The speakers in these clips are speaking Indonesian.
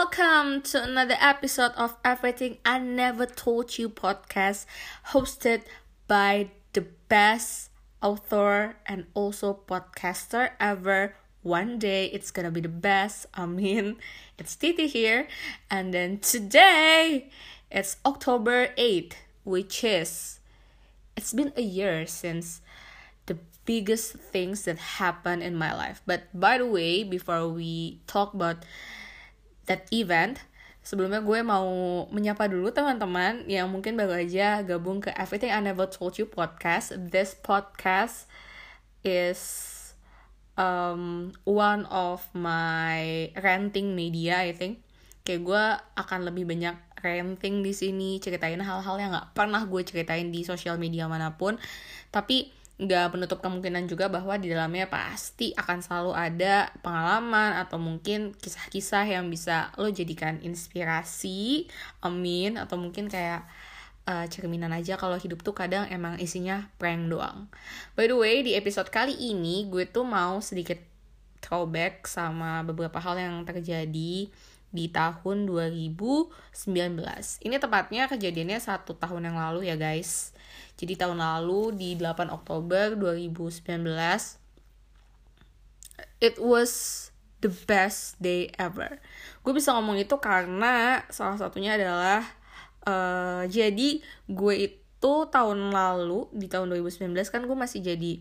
Welcome to another episode of Everything I Never Told You podcast, hosted by the best author and also podcaster ever. One day it's gonna be the best. I mean, it's Titi here, and then today it's October 8th, which is it's been a year since the biggest things that happened in my life. But by the way, before we talk about that event, sebelumnya gue mau menyapa dulu teman-teman yang mungkin baru aja gabung ke Everything I Never Told You podcast. This podcast is um, one of my renting media, I think. Kayak gue akan lebih banyak renting di sini, ceritain hal-hal yang nggak pernah gue ceritain di sosial media mana pun. Tapi nggak menutup kemungkinan juga bahwa di dalamnya pasti akan selalu ada pengalaman atau mungkin kisah-kisah yang bisa lo jadikan inspirasi, amin, atau mungkin kayak uh, cerminan aja kalau hidup tuh kadang emang isinya prank doang. By the way, di episode kali ini gue tuh mau sedikit throwback sama beberapa hal yang terjadi di tahun 2019. Ini tepatnya kejadiannya satu tahun yang lalu ya guys. Jadi tahun lalu di 8 Oktober 2019 it was the best day ever. Gue bisa ngomong itu karena salah satunya adalah uh, jadi gue itu tahun lalu di tahun 2019 kan gue masih jadi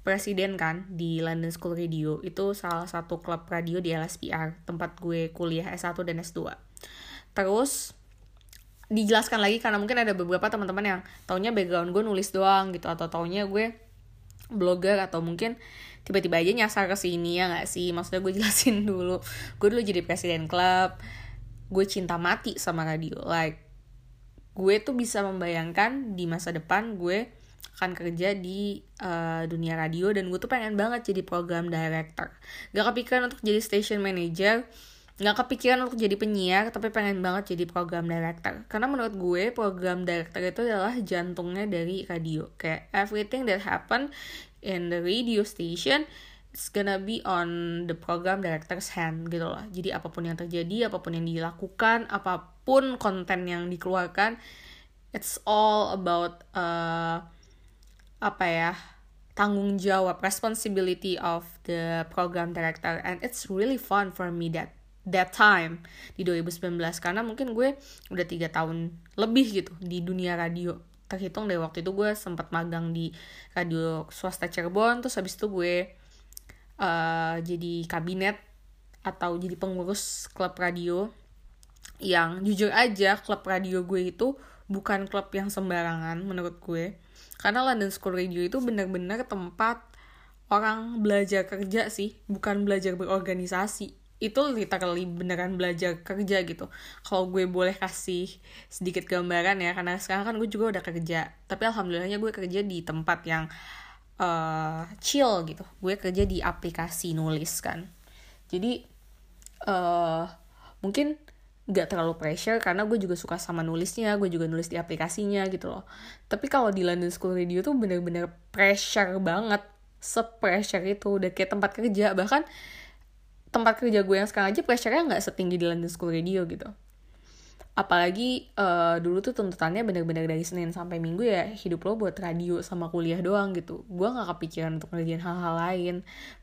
presiden kan di London School Radio itu salah satu klub radio di LSPR tempat gue kuliah S1 dan S2 terus dijelaskan lagi karena mungkin ada beberapa teman-teman yang taunya background gue nulis doang gitu atau taunya gue blogger atau mungkin tiba-tiba aja nyasar ke sini ya nggak sih? Maksudnya gue jelasin dulu. Gue dulu jadi presiden klub gue cinta mati sama radio. Like gue tuh bisa membayangkan di masa depan gue akan kerja di uh, dunia radio dan gue tuh pengen banget jadi program director. Gak kepikiran untuk jadi station manager nggak kepikiran untuk jadi penyiar tapi pengen banget jadi program director. Karena menurut gue program director itu adalah jantungnya dari radio. Kayak everything that happen in the radio station it's gonna be on the program director's hand gitu loh. Jadi apa pun yang terjadi apa pun yang dilakukan apa pun konten yang dikeluarkan it's all about uh, apa ya tanggung jawab responsibility of the program director. And it's really fun for me that that time di 2019 karena mungkin gue udah tiga tahun lebih gitu di dunia radio. Terhitung dari waktu itu gue sempat magang di radio swasta Cirebon. Terus habis itu gue uh, jadi kabinet atau jadi pengurus klub radio yang jujur aja klub radio gue itu bukan klub yang sembarangan menurut gue. Karena London School Radio itu benar-benar tempat orang belajar kerja sih bukan belajar berorganisasi itu literally beneran belajar kerja gitu. Kalau gue boleh kasih sedikit gambaran ya karena sekarang kan gue juga udah kerja. Tapi alhamdulillahnya gue kerja di tempat yang uh, chill gitu. Gue kerja di aplikasi nulis kan. Jadi uh, mungkin gak terlalu pressure karena gue juga suka sama nulisnya gue juga nulis di aplikasinya gitu loh. Tapi kalau di London School Radio tuh bener-bener pressure banget. Se-pressure itu. Udah kayak tempat kerja. Bahkan tempat kerja gue yang sekarang aja pressure-nya nggak setinggi di London School Radio gitu. Apalagi uh, dulu tuh tuntutannya bener-bener dari Senin sampai Minggu ya hidup lo buat radio sama kuliah doang gitu. Gue nggak kepikiran untuk ngerjain hal-hal lain.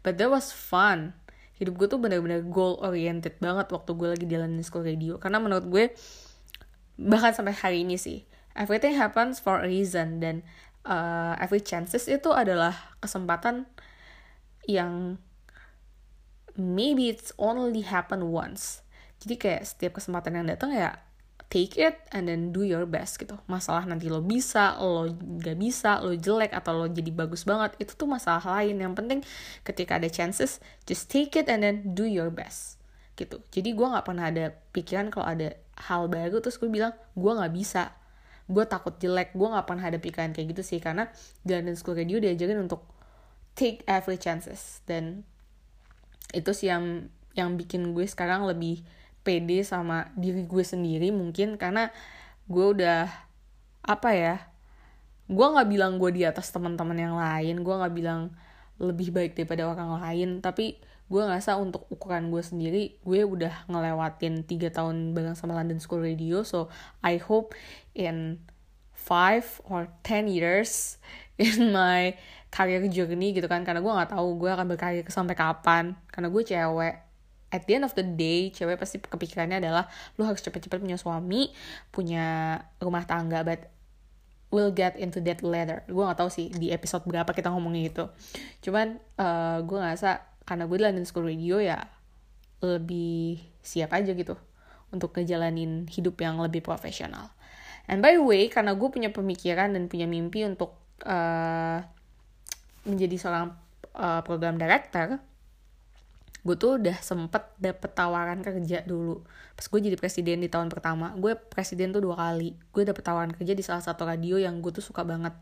But that was fun. Hidup gue tuh bener-bener goal oriented banget waktu gue lagi di London School Radio. Karena menurut gue bahkan sampai hari ini sih everything happens for a reason. Dan uh, every chances itu adalah kesempatan yang maybe it's only happen once. Jadi kayak setiap kesempatan yang datang ya take it and then do your best gitu. Masalah nanti lo bisa lo gak bisa lo jelek atau lo jadi bagus banget itu tuh masalah lain. Yang penting ketika ada chances just take it and then do your best gitu. Jadi gue nggak pernah ada pikiran kalau ada hal baru terus gue bilang gue nggak bisa. Gue takut jelek. Gue nggak pernah ada pikiran kayak gitu sih karena London School Radio diajarin untuk take every chances. Dan itu sih yang yang bikin gue sekarang lebih pede sama diri gue sendiri mungkin karena gue udah apa ya gue nggak bilang gue di atas teman-teman yang lain gue nggak bilang lebih baik daripada orang lain tapi gue ngerasa untuk ukuran gue sendiri gue udah ngelewatin tiga tahun bareng sama London School Radio so I hope in five or ten years in my career journey gitu kan. Karena gue nggak tahu gue akan berkarir sampai kapan. Karena gue cewek. At the end of the day cewek pasti kepikirannya adalah lu harus cepet-cepet punya suami punya rumah tangga but we'll get into that later. Gue gak tahu sih di episode berapa kita ngomongin itu. Cuman uh, gue ngerasa karena gue di London School Radio ya lebih siap aja gitu untuk ngejalanin hidup yang lebih profesional. And by the way karena gue punya pemikiran dan punya mimpi untuk uh, menjadi seorang uh, program director gue tuh udah sempet dapet tawaran kerja dulu. Pas gue jadi presiden di tahun pertama gue presiden tuh dua kali. Gue dapet tawaran kerja di salah satu radio yang gue tuh suka banget.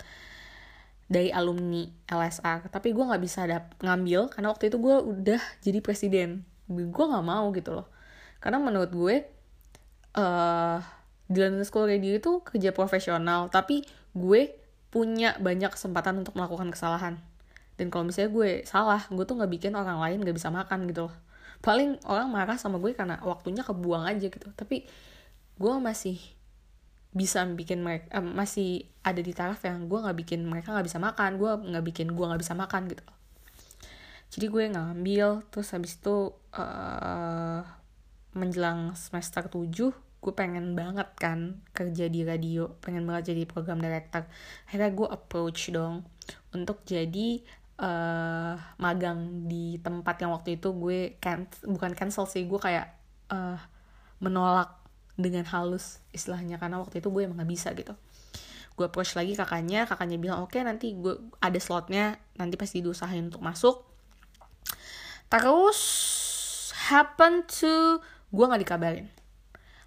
Dari alumni LSR tapi gue nggak bisa dap ngambil karena waktu itu gue udah jadi presiden. Gue nggak mau gitu loh. Karena menurut gue uh, di London School Radio itu kerja profesional. Tapi gue punya banyak kesempatan untuk melakukan kesalahan dan kalau misalnya gue salah gue tuh nggak bikin orang lain nggak bisa makan gitu loh. Paling orang marah sama gue karena waktunya kebuang aja gitu. Tapi gue masih bisa bikin mereka eh, masih ada di taraf yang gue nggak bikin mereka nggak bisa makan gue nggak bikin gue nggak bisa makan gitu. Jadi gue ngambil terus habis itu uh, menjelang semester 7 gue pengen banget kan kerja di radio pengen banget jadi program director. Akhirnya gue approach dong untuk jadi uh, magang di tempat yang waktu itu gue can bukan cancel sih gue kayak uh, menolak dengan halus istilahnya. Karena waktu itu gue emang gak bisa gitu. Gue approach lagi kakaknya kakaknya bilang oke okay, nanti gue ada slotnya nanti pasti diusahain untuk masuk. Terus happen to gue nggak dikabarin.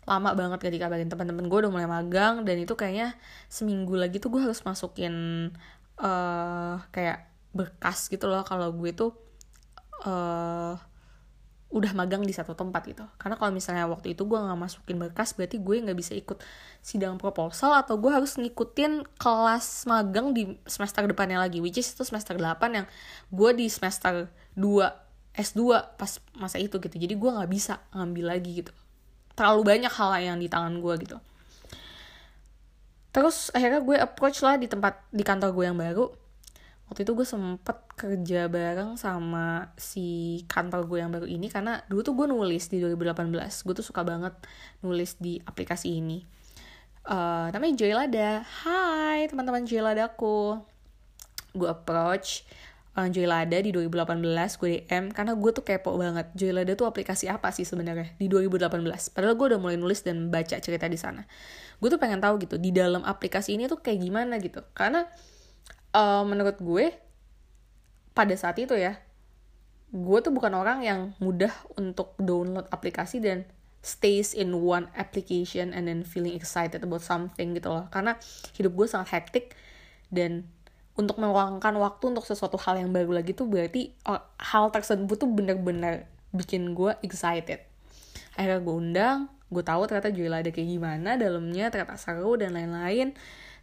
Lama banget gak dikabarin. Teman-teman gue udah mulai magang dan itu kayaknya seminggu lagi tuh gue harus masukin uh, kayak berkas gitu loh kalau gue tuh uh, udah magang di satu tempat gitu. Karena kalau misalnya waktu itu gue nggak masukin berkas berarti gue nggak bisa ikut sidang proposal atau gue harus ngikutin kelas magang di semester depannya lagi which is itu semester 8 yang gue di semester 2 S2 pas masa itu gitu. Jadi gue nggak bisa ngambil lagi gitu. Terlalu banyak hal yang di tangan gue gitu. Terus akhirnya gue approach lah di tempat di kantor gue yang baru waktu itu gue sempet kerja bareng sama si kantor gue yang baru ini karena dulu tuh gue nulis di 2018 gue tuh suka banget nulis di aplikasi ini. Uh, namanya Joylada. Hai teman-teman Joyladaku gue approach uh, Joylada di 2018 gue DM karena gue tuh kepo banget Joylada tuh aplikasi apa sih sebenarnya di 2018 padahal gue udah mulai nulis dan baca cerita di sana. Gue tuh pengen tahu gitu di dalam aplikasi ini tuh kayak gimana gitu. Karena uh, menurut gue pada saat itu ya gue tuh bukan orang yang mudah untuk download aplikasi dan stays in one application and then feeling excited about something gitu loh. Karena hidup gue sangat hektik dan untuk meluangkan waktu untuk sesuatu hal yang baru lagi tuh berarti oh, hal tersebut tuh bener-bener bikin gue excited. Akhirnya gue undang gue tahu ternyata jual ada kayak gimana dalamnya ternyata seru dan lain-lain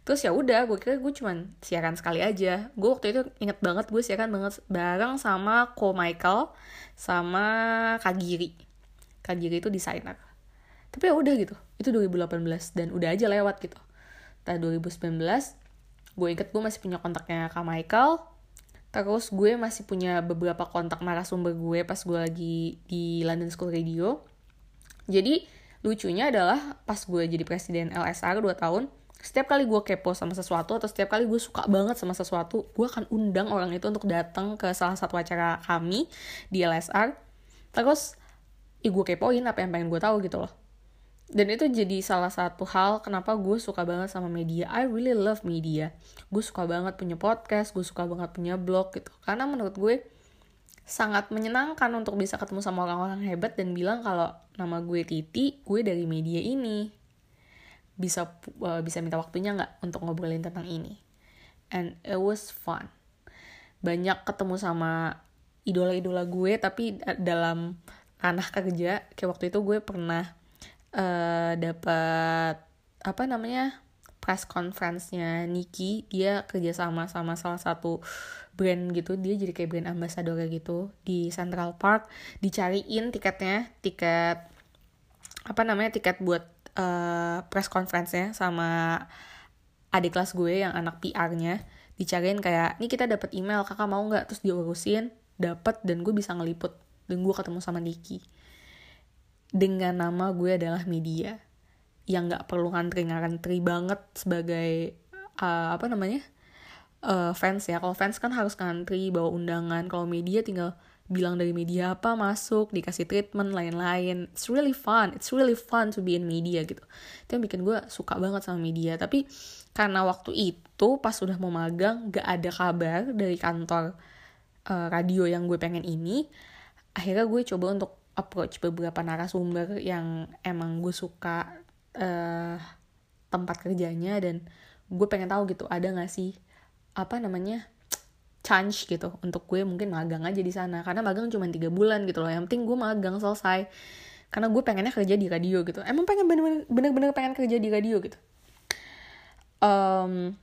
terus ya udah gue kira gue cuman siaran sekali aja. Gue waktu itu inget banget gue siaran banget bareng sama Ko Michael sama Kagiri. Kagiri itu desainer. Tapi ya udah gitu itu 2018 dan udah aja lewat gitu. Tahun 2019 gue inget gue masih punya kontaknya Kak Michael. Terus gue masih punya beberapa kontak narasumber gue pas gue lagi di London School Radio. Jadi lucunya adalah pas gue jadi presiden LSR 2 tahun setiap kali gue kepo sama sesuatu atau setiap kali gue suka banget sama sesuatu gue akan undang orang itu untuk datang ke salah satu acara kami di LSR terus ya gue kepoin apa yang pengen gue tahu gitu loh. Dan itu jadi salah satu hal kenapa gue suka banget sama media. I really love media. Gue suka banget punya podcast gue suka banget punya blog gitu. Karena menurut gue sangat menyenangkan untuk bisa ketemu sama orang-orang hebat dan bilang kalau nama gue Titi gue dari media ini bisa uh, bisa minta waktunya nggak untuk ngobrolin tentang ini. And it was fun. Banyak ketemu sama idola-idola gue tapi dalam ranah kerja kayak waktu itu gue pernah uh, dapat apa namanya press conference-nya Niki. Dia kerja sama sama salah satu brand gitu. Dia jadi kayak brand ambassador gitu di Central Park. Dicariin tiketnya tiket apa namanya tiket buat uh, press conference-nya sama adik kelas gue yang anak PR-nya dicariin kayak ini kita dapat email kakak mau nggak? Terus diurusin dapat dan gue bisa ngeliput dan gue ketemu sama Niki. Dengan nama gue adalah media yang nggak perlu ngantri-ngantri banget sebagai uh, apa namanya uh, fans ya. Kalau fans kan harus ngantri bawa undangan. Kalau media tinggal bilang dari media apa masuk dikasih treatment lain-lain. It's really fun. It's really fun to be in media gitu. Itu yang bikin gue suka banget sama media. Tapi karena waktu itu pas udah mau magang gak ada kabar dari kantor uh, radio yang gue pengen ini. Akhirnya gue coba untuk approach beberapa narasumber yang emang gue suka uh, tempat kerjanya dan gue pengen tahu gitu ada gak sih apa namanya chance gitu. Untuk gue mungkin magang aja di sana. Karena magang cuma tiga bulan gitu loh. Yang penting gue magang selesai. Karena gue pengennya kerja di radio gitu. Emang pengen bener-bener pengen kerja di radio gitu. Um,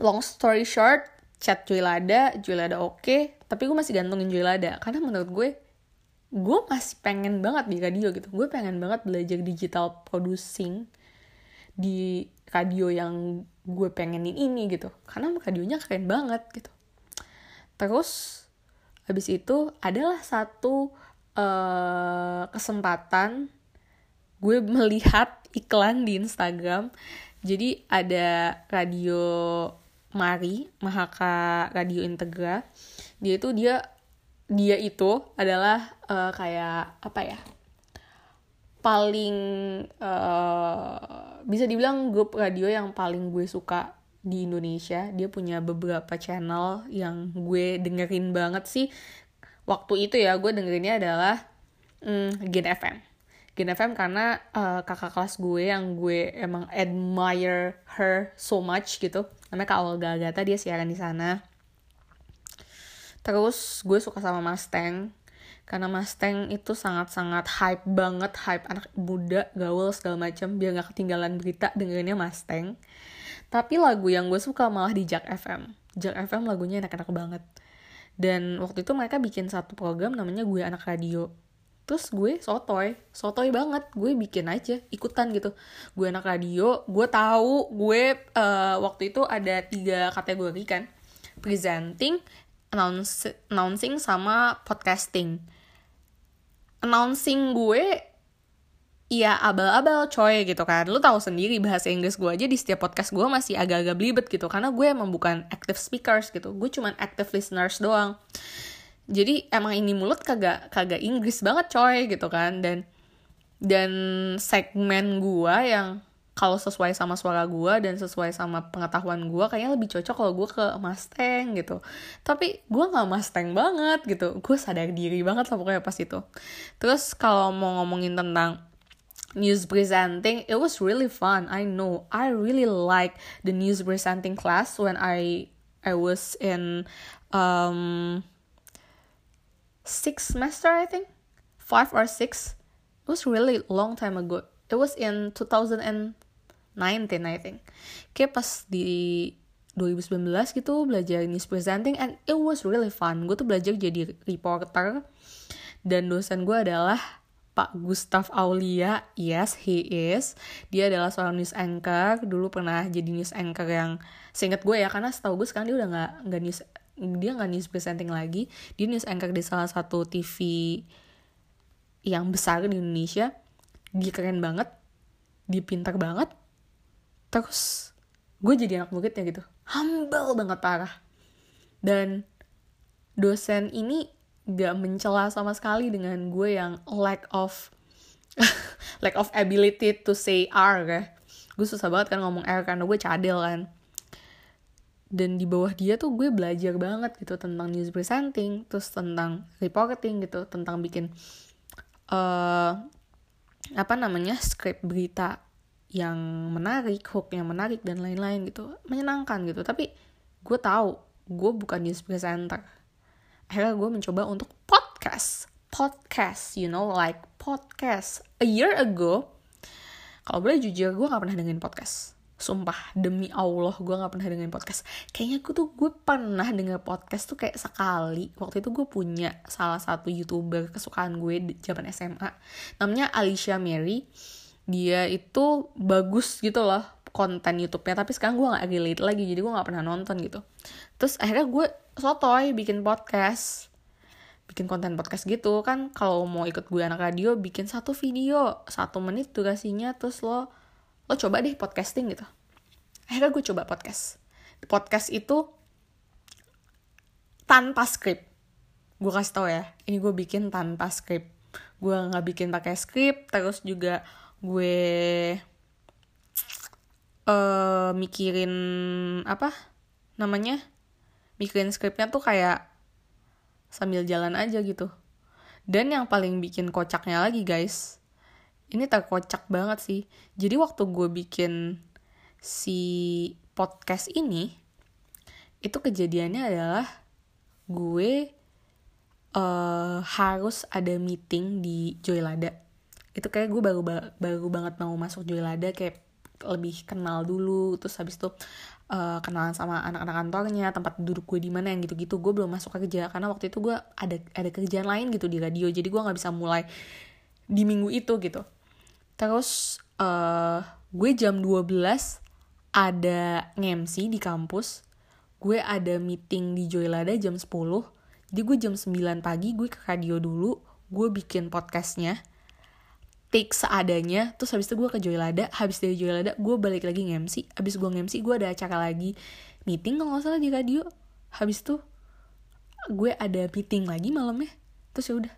long story short chat Juilada Juilada oke okay, tapi gue masih gantungin Juilada karena menurut gue gue masih pengen banget di radio gitu. Gue pengen banget belajar digital producing di radio yang gue pengenin ini gitu. Karena radionya keren banget gitu terus habis itu adalah satu uh, kesempatan gue melihat iklan di Instagram. Jadi ada radio Mari Mahaka Radio Integra. Dia itu dia dia itu adalah uh, kayak apa ya paling uh, bisa dibilang grup radio yang paling gue suka di Indonesia dia punya beberapa channel yang gue dengerin banget sih. Waktu itu ya gue dengerinnya adalah mm, Gen FM Gen FM karena uh, kakak kelas gue yang gue emang admire her so much gitu. Namanya Kak Olga Agatha dia siaran di sana. Terus gue suka sama Mustang karena Mustang itu sangat-sangat hype banget hype anak muda gaul segala macam biar nggak ketinggalan berita dengerinnya Mustang tapi lagu yang gue suka malah di Jack FM Jack FM lagunya enak-enak banget. Dan waktu itu mereka bikin satu program namanya gue anak radio. Terus gue sotoy sotoy banget. Gue bikin aja ikutan gitu. Gue anak radio gue tahu gue uh, waktu itu ada tiga kategori kan. Presenting announcing sama podcasting. Announcing gue ya abal-abal coy gitu kan. Lu tahu sendiri bahasa Inggris gue aja di setiap podcast gue masih agak-agak belibet gitu. Karena gue emang bukan active speakers gitu. Gue cuman active listeners doang. Jadi emang ini mulut kagak kagak Inggris banget coy gitu kan. Dan dan segmen gue yang kalau sesuai sama suara gue dan sesuai sama pengetahuan gue kayaknya lebih cocok kalau gue ke Mustang gitu. Tapi gue nggak Mustang banget gitu. Gue sadar diri banget lah pokoknya pas itu. Terus kalau mau ngomongin tentang news presenting. It was really fun I know. I really like the news presenting class when I I was in um six semester I think. Five or six. It was really long time ago. It was in 2000 19 I think. Kayak pas di 2019 gitu belajar news presenting and it was really fun. Gue tuh belajar jadi reporter. Dan dosen gue adalah Pak Gustav Aulia yes he is. Dia adalah seorang news anchor. Dulu pernah jadi news anchor yang seingat gue ya karena setahu gue sekarang dia udah nggak nggak news dia nggak news presenting lagi. Dia news anchor di salah satu TV yang besar di Indonesia. Dia keren banget. Dia pintar banget. Terus gue jadi anak muridnya gitu. Humble banget parah. Dan dosen ini gak mencela sama sekali dengan gue yang lack of lack of ability to say R ya gue susah banget kan ngomong R karena gue cadel kan dan di bawah dia tuh gue belajar banget gitu tentang news presenting terus tentang reporting gitu tentang bikin uh, apa namanya script berita yang menarik, hook yang menarik dan lain-lain gitu, menyenangkan gitu. Tapi gue tahu gue bukan news presenter. Akhirnya gue mencoba untuk podcast, podcast, you know, like podcast. A year ago, kalau boleh jujur gue gak pernah dengerin podcast. Sumpah demi Allah gue nggak pernah dengerin podcast. Kayaknya gue tuh gue pernah denger podcast tuh kayak sekali. Waktu itu gue punya salah satu youtuber kesukaan gue di zaman SMA namanya Alicia Mary. Dia itu bagus gitu loh konten YouTube-nya. Tapi sekarang gue nggak relate lagi jadi gue nggak pernah nonton gitu. Terus akhirnya gue sotoy bikin podcast. Bikin konten podcast gitu kan kalau mau ikut gue anak radio bikin satu video satu menit durasinya terus lo lo coba deh podcasting gitu. Akhirnya gue coba podcast. Podcast itu tanpa skrip gue kasih tau ya ini gue bikin tanpa skrip gue nggak bikin pakai skrip terus juga gue uh, mikirin apa namanya mikirin skripnya tuh kayak sambil jalan aja gitu. Dan yang paling bikin kocaknya lagi guys ini terkocak banget sih. Jadi waktu gue bikin si podcast ini itu kejadiannya adalah gue uh, harus ada meeting di Joylada. Itu kayak gue baru baru banget mau masuk Joylada kayak lebih kenal dulu terus habis itu uh, kenalan sama anak-anak kantornya tempat duduk gue di mana yang gitu-gitu gue belum masuk kerja. Karena waktu itu gue ada ada kerjaan lain gitu di radio jadi gue nggak bisa mulai di minggu itu gitu. Terus uh, gue jam 12 ada ngemsi di kampus gue ada meeting di Joylada jam 10 jadi gue jam 9 pagi gue ke radio dulu gue bikin podcastnya take seadanya terus habis itu gue ke Joylada habis dari Joylada gue balik lagi ngemsi habis gue ngemsi gue ada acara lagi meeting kalau nggak salah di radio habis itu gue ada meeting lagi malamnya terus ya udah.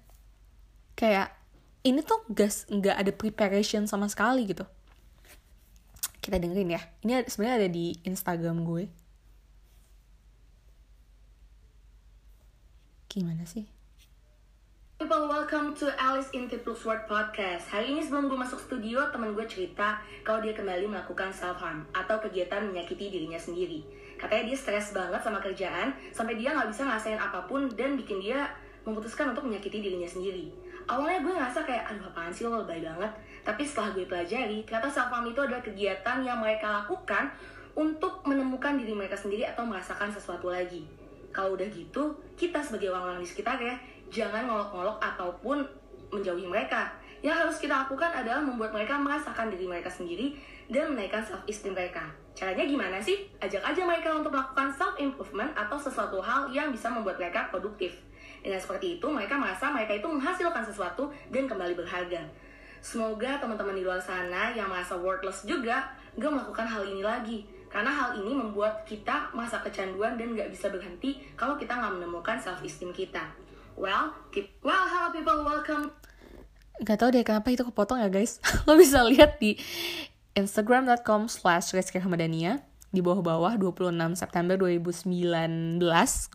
Kayak ini tuh gas nggak ada preparation sama sekali gitu. Kita dengerin ya ini sebenarnya ada di Instagram gue. Gimana sih People, welcome to Alice in People's World Podcast. Hari ini sebelum gue masuk studio, teman gue cerita kalau dia kembali melakukan self-harm atau kegiatan menyakiti dirinya sendiri. Katanya dia stres banget sama kerjaan, sampai dia nggak bisa ngasain apa pun dan bikin dia memutuskan untuk menyakiti dirinya sendiri awalnya gue ngerasa kayak aduh apaan sih lo lebay banget tapi setelah gue pelajari ternyata self harm itu adalah kegiatan yang mereka lakukan untuk menemukan diri mereka sendiri atau merasakan sesuatu lagi kalau udah gitu kita sebagai orang-orang di sekitar ya jangan ngolok-ngolok ataupun menjauhi mereka yang harus kita lakukan adalah membuat mereka merasakan diri mereka sendiri dan menaikkan self esteem mereka. Caranya gimana sih? Ajak aja mereka untuk melakukan self improvement atau sesuatu hal yang bisa membuat mereka produktif. Dengan seperti itu, mereka merasa mereka itu menghasilkan sesuatu dan kembali berharga. Semoga teman-teman di luar sana yang merasa worthless juga gak melakukan hal ini lagi. Karena hal ini membuat kita merasa kecanduan dan gak bisa berhenti kalau kita gak menemukan self-esteem kita. Well, keep... well, hello people, welcome. Gak tau deh kenapa itu kepotong ya guys. Lo bisa lihat di instagram.com slash di bawah-bawah 26 September 2019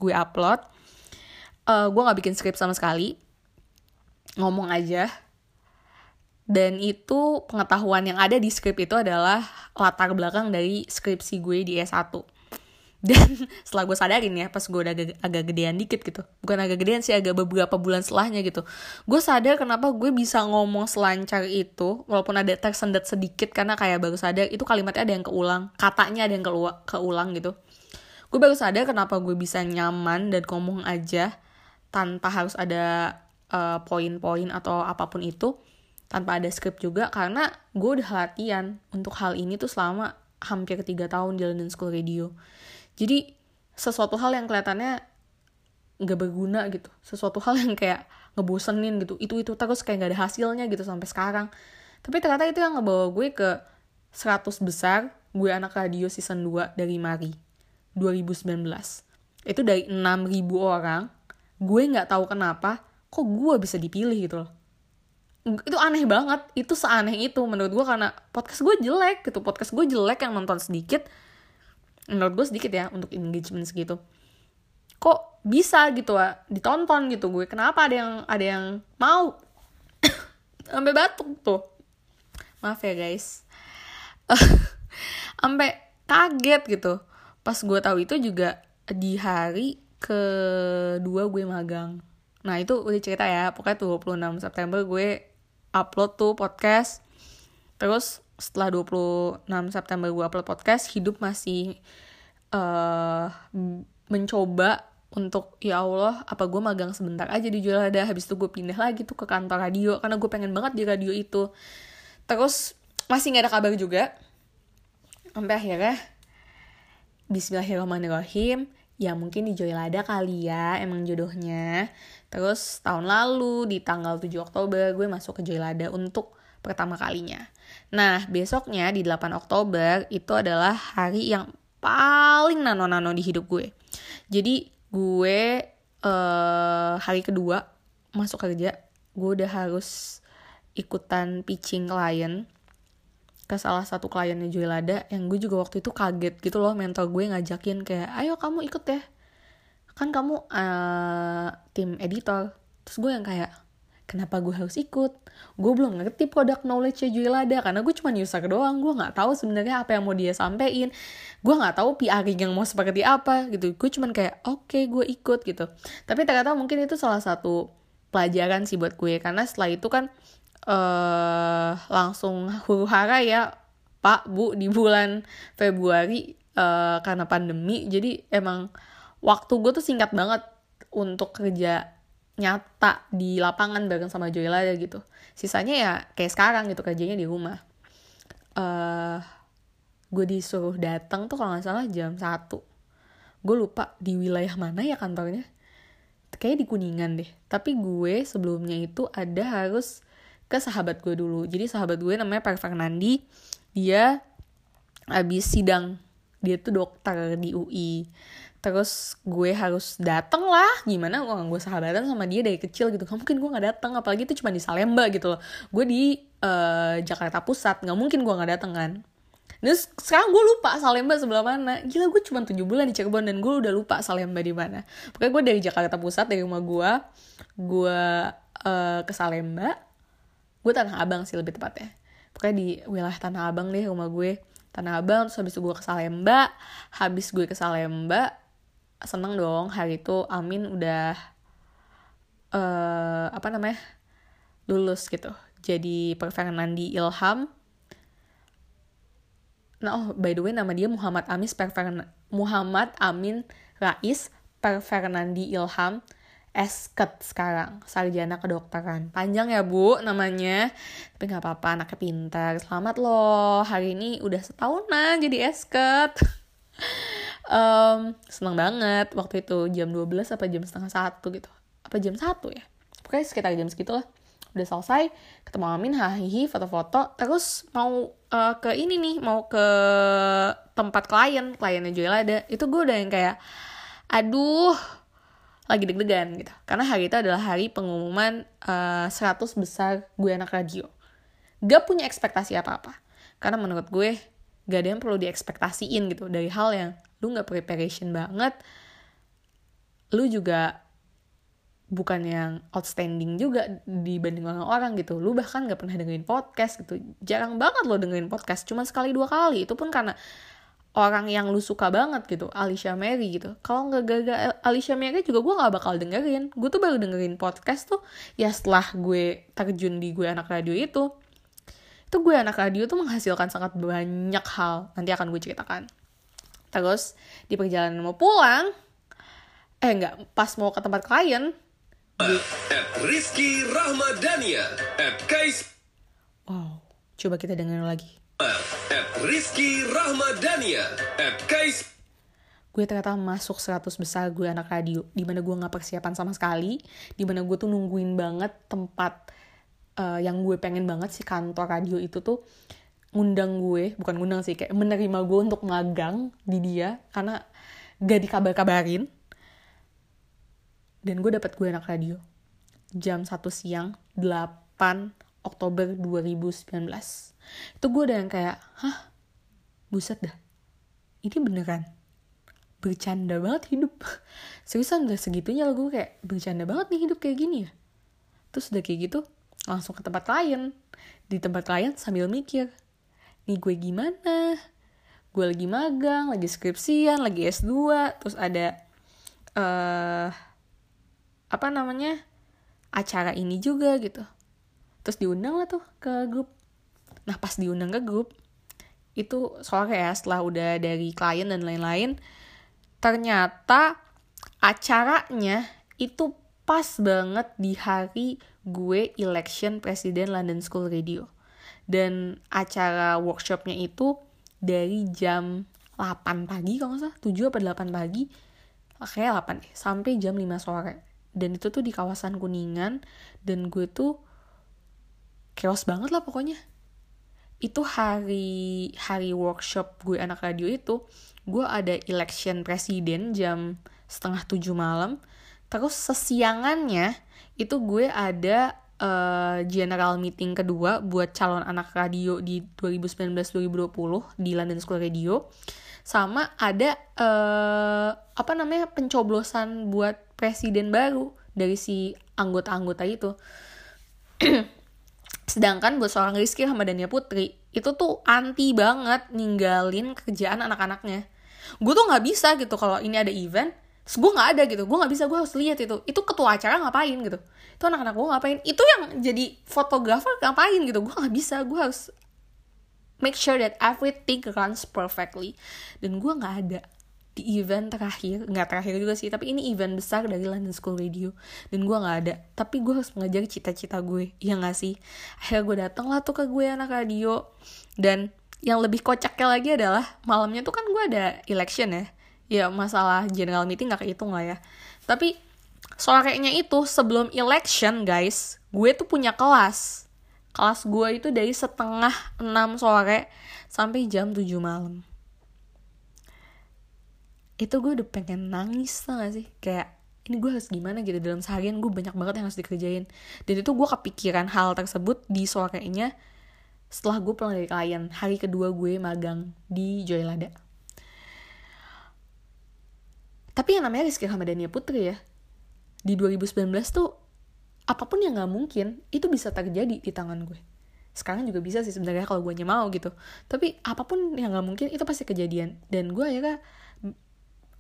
gue upload. Uh, gue nggak bikin skrip sama sekali. Ngomong aja. Dan itu pengetahuan yang ada di skrip itu adalah latar belakang dari skripsi gue di S1 dan setelah gue sadarin ya pas gue udah agak, agak gedean dikit gitu. Bukan agak gedean sih agak beberapa bulan setelahnya gitu. Gue sadar kenapa gue bisa ngomong selancar itu walaupun ada tersendat sedikit karena kayak baru sadar itu kalimatnya ada yang keulang. Katanya ada yang keulang gitu. Gue baru sadar kenapa gue bisa nyaman dan ngomong aja tanpa harus ada uh, poin-poin atau apa pun itu tanpa ada skrip juga karena gue udah latihan untuk hal ini tuh selama hampir tiga tahun jalanin school radio jadi sesuatu hal yang kelihatannya nggak berguna gitu. Sesuatu hal yang kayak ngebosenin gitu. Itu itu. Terus kayak nggak ada hasilnya gitu sampai sekarang. Tapi ternyata itu yang ngebawa gue ke 100 besar gue anak radio season 2 dari Mari 2019 itu dari 6000 orang gue nggak tahu kenapa kok gue bisa dipilih gitu loh. Itu aneh banget. Itu seaneh itu menurut gue karena podcast gue jelek gitu. Podcast gue jelek yang nonton sedikit menurut gue sedikit ya untuk engagement segitu. Kok bisa gitu ah ditonton gitu gue? Kenapa ada yang ada yang mau? Sampai batuk tuh. Maaf ya guys. Sampai kaget gitu. Pas gue tahu itu juga di hari kedua gue magang. Nah itu udah cerita ya. Pokoknya tuh 26 September gue upload tuh podcast. Terus setelah 26 September gue upload podcast hidup masih uh, mencoba untuk ya Allah apa gue magang sebentar aja di Jolada habis itu gue pindah lagi tuh ke kantor radio karena gue pengen banget di radio itu. Terus masih nggak ada kabar juga. Sampai akhirnya Bismillahirrahmanirrahim. Ya mungkin di Joylada kali ya emang jodohnya. Terus tahun lalu di tanggal 7 Oktober gue masuk ke Joylada untuk pertama kalinya nah besoknya di 8 Oktober itu adalah hari yang paling nano-nano di hidup gue. Jadi gue uh, hari kedua masuk kerja gue udah harus ikutan pitching klien ke salah satu kliennya Joylada yang gue juga waktu itu kaget gitu loh mentor gue ngajakin kayak ayo kamu ikut ya. Kan kamu uh, tim editor. Terus gue yang kayak kenapa gue harus ikut? Gue belum ngerti product knowledge nya Joylada karena gue cuma user doang. Gue nggak tahu sebenarnya apa yang mau dia sampein. Gue nggak tahu PR yang mau seperti apa gitu. Gue cuman kayak oke okay, gue ikut gitu. Tapi ternyata mungkin itu salah satu pelajaran sih buat gue karena setelah itu kan uh, langsung huru hara ya Pak Bu di bulan Februari uh, karena pandemi jadi emang waktu gue tuh singkat banget untuk kerja nyata di lapangan bareng sama Joyla gitu. Sisanya ya kayak sekarang gitu kerjanya di rumah. Uh, gue disuruh datang tuh kalau nggak salah jam satu. Gue lupa di wilayah mana ya kantornya. Kayak di kuningan deh. Tapi gue sebelumnya itu ada harus ke sahabat gue dulu. Jadi sahabat gue namanya Pak Fernandi. Dia abis sidang. Dia tuh dokter di UI terus gue harus dateng lah. Gimana gue gue sahabatan sama dia dari kecil gitu. Nggak mungkin gue nggak dateng apalagi itu cuma di Salemba gitu loh. Gue di uh, Jakarta Pusat nggak mungkin gue nggak dateng kan. Terus sekarang gue lupa Salemba sebelah mana. Gila gue cuma tujuh bulan di Cirebon dan gue udah lupa Salemba di mana. Pokoknya gue dari Jakarta Pusat dari rumah gue, gue uh, ke Salemba, gue Tanah Abang sih lebih tepatnya. Pokoknya di wilayah Tanah Abang deh rumah gue. Tanah Abang terus habis itu gue ke Salemba. Habis gue ke Salemba seneng dong. Hari itu Amin udah uh, apa namanya lulus gitu. Jadi Perfernandi Ilham. Nah oh by the way nama dia Muhammad Amis Perfern Muhammad Amin Rais Perfernandi Ilham esket sekarang. Sarjana kedokteran. Panjang ya bu namanya. Tapi nggak apa-apa anaknya pintar. Selamat loh. Hari ini udah setahunan jadi esket um, seneng banget waktu itu jam 12 apa jam setengah satu gitu apa jam satu ya pokoknya sekitar jam segitu lah udah selesai ketemu Amin hahihi foto-foto terus mau uh, ke ini nih mau ke tempat klien kliennya Joel ada itu gue udah yang kayak aduh lagi deg-degan gitu. Karena hari itu adalah hari pengumuman uh, eh, 100 besar gue anak radio. Gak punya ekspektasi apa-apa. Karena menurut gue gak ada yang perlu diekspektasiin gitu. Dari hal yang lu gak preparation banget. Lu juga bukan yang outstanding juga dibanding orang-orang gitu. Lu bahkan gak pernah dengerin podcast gitu. Jarang banget lo dengerin podcast. Cuma sekali dua kali. Itu pun karena orang yang lu suka banget gitu Alicia Mary gitu kalau nggak gagal Alicia Mary juga gue nggak bakal dengerin gue tuh baru dengerin podcast tuh ya setelah gue terjun di gue anak radio itu itu gue anak radio tuh menghasilkan sangat banyak hal nanti akan gue ceritakan terus di perjalanan mau pulang eh nggak pas mau ke tempat klien di... Rizky Rahmadania at Kais wow coba kita dengerin lagi. At Rizky Rahmadania at Kais gue ternyata masuk 100 besar gue anak radio di mana gue nggak persiapan sama sekali di mana gue tuh nungguin banget tempat uh, yang gue pengen banget si kantor radio itu tuh ngundang gue bukan ngundang sih kayak menerima gue untuk magang di dia karena gak dikabar-kabarin. Dan gue dapat gue anak radio jam 1 siang 8 Oktober 2019 itu gue udah yang kayak hah? Buset dah. Ini beneran bercanda banget hidup. Seriusan udah segitunya lah gue kayak bercanda banget nih hidup kayak gini ya. Terus udah kayak gitu langsung ke tempat klien. Di tempat klien sambil mikir nih gue gimana? Gue lagi magang lagi skripsian lagi S2 terus ada uh, apa namanya acara ini juga gitu. Terus diundang lah tuh ke grup. Nah pas diundang ke grup itu sore ya setelah udah dari klien dan lain-lain ternyata acaranya itu pas banget di hari gue election presiden London School Radio dan acara workshopnya itu dari jam 8 pagi kalau nggak salah. 7 apa 8 pagi. Kayak 8 deh sampai jam 5 sore. Dan itu tuh di kawasan Kuningan. Dan gue tuh chaos banget lah pokoknya. Itu hari hari workshop gue anak radio itu gue ada election presiden jam setengah tujuh malam. Terus sesiangannya itu gue ada uh, general meeting kedua buat calon anak radio di 2019-2020 di London School Radio. Sama ada uh, apa namanya pencoblosan buat presiden baru dari si anggota-anggota itu. Sedangkan buat seorang Rizky Ramadhania Putri itu tuh anti banget ninggalin kerjaan anak-anaknya. Gue tuh nggak bisa gitu kalau ini ada event terus gue nggak ada gitu gue nggak bisa gue harus lihat itu. Itu ketua acara ngapain gitu? Itu anak-anak gue ngapain? Itu yang jadi fotografer ngapain gitu? Gue nggak bisa gue harus make sure that everything runs perfectly. Dan gue nggak ada di event terakhir nggak terakhir juga sih tapi ini event besar dari London School Radio. Dan gue nggak ada. Tapi gue harus mengejar cita-cita gue ya nggak sih? Akhirnya gue datang lah tuh ke gue anak radio. Dan yang lebih kocaknya lagi adalah malamnya tuh kan gue ada election ya ya masalah general meeting nggak kehitung lah ya. Tapi sorenya itu sebelum election guys gue tuh punya kelas. Kelas gue itu dari setengah 6 sore sampai jam 7 malam. Itu gue udah pengen nangis tau gak sih? Kayak ini gue harus gimana gitu? Dalam seharian gue banyak banget yang harus dikerjain. Dan itu gue kepikiran hal tersebut di sorenya setelah gue pulang dari klien. Hari kedua gue magang di Joylada tapi yang namanya Rizky Hamadania Putri ya di 2019 tuh apa pun yang nggak mungkin itu bisa terjadi di tangan gue. Sekarang juga bisa sih sebenarnya kalau gue mau gitu. Tapi apa pun yang nggak mungkin itu pasti kejadian. Dan gue akhirnya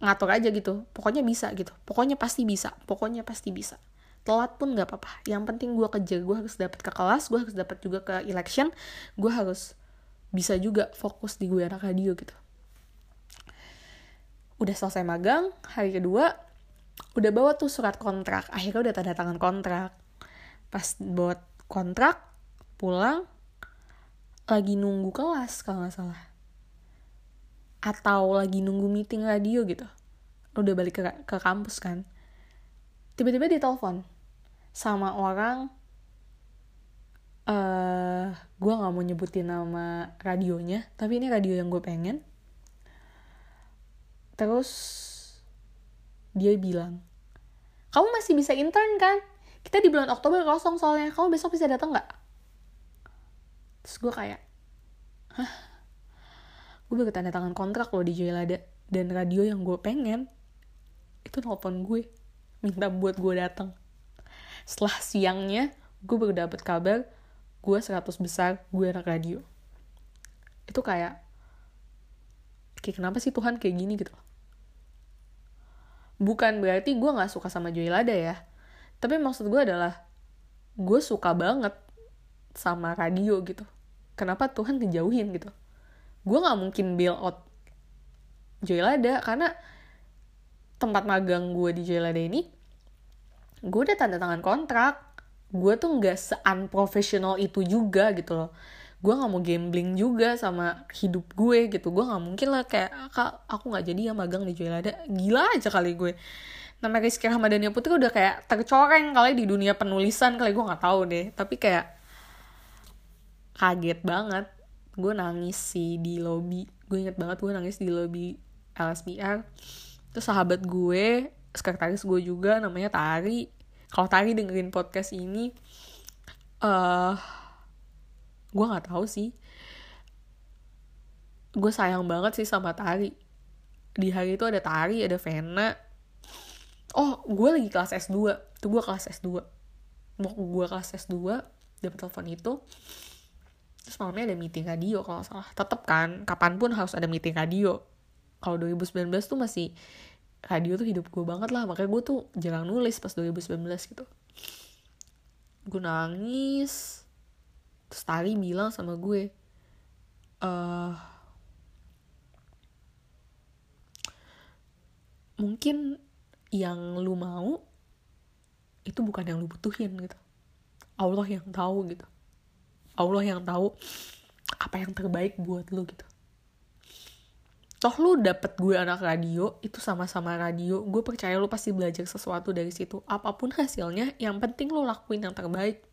ngatur aja gitu. Pokoknya bisa gitu. Pokoknya pasti bisa. Pokoknya pasti bisa. Telat pun nggak apa-apa. Yang penting gue kejar. Gue harus dapat ke kelas. Gue harus dapat juga ke election. Gue harus bisa juga fokus di gue anak radio gitu udah selesai magang hari kedua udah bawa tuh surat kontrak. Akhirnya udah tanda tangan kontrak. Pas buat kontrak pulang lagi nunggu kelas kalau nggak salah. Atau lagi nunggu meeting radio gitu. Udah balik ke, ke kampus kan. Tiba-tiba ditelepon sama orang uh, eh, gue nggak mau nyebutin nama radionya tapi ini radio yang gue pengen terus dia bilang kamu masih bisa intern kan? Kita di bulan Oktober kosong soalnya. Kamu besok bisa datang nggak? Terus gue kayak hah? Gue baru tanda tangan kontrak loh di Joylada dan radio yang gue pengen. Itu nelfon gue minta buat gue datang. Setelah siangnya gue baru dapet kabar gue 100 besar gue anak radio. Itu kayak kayak kenapa sih Tuhan kayak gini? Gitu bukan berarti gue nggak suka sama Joy Lada ya. Tapi maksud gue adalah gue suka banget sama radio gitu. Kenapa Tuhan ngejauhin gitu? Gue nggak mungkin bail out Joy Lada karena tempat magang gue di Joy Lada ini gue udah tanda tangan kontrak. Gue tuh nggak se-unprofessional itu juga gitu loh gue nggak mau gambling juga sama hidup gue gitu. Gue nggak mungkin lah kayak kak aku nggak jadi ya magang di Joylada gila aja kali gue. Nama Rizky Ramadhania Putri udah kayak tercoreng kali di dunia penulisan kali gue nggak tahu deh. Tapi kayak kaget banget. Gue nangis sih di lobby. Gue inget banget gue nangis di lobby LSPR terus sahabat gue sekretaris gue juga namanya Tari. Kalau Tari dengerin podcast ini eh uh, gue nggak tahu sih. Gue sayang banget sih sama Tari. Di hari itu ada Tari ada Vena oh gue lagi kelas S2 tuh gue kelas S2 mau gue kelas S2 dapet telepon itu. Terus malamnya ada meeting radio kalau salah. Tetep kan kapan pun harus ada meeting radio. Kalau 2019 tuh masih radio tuh hidup gue banget lah. Makanya gue tuh jarang nulis pas 2019 gitu. Gue nangis terus Tari bilang sama gue uh, mungkin yang lu mau itu bukan yang lu butuhin gitu. Allah yang tahu gitu. Allah yang tahu apa yang terbaik buat lu gitu. Toh lu dapet gue anak radio itu sama-sama radio. Gue percaya lu pasti belajar sesuatu dari situ. Apa pun hasilnya yang penting lu lakuin yang terbaik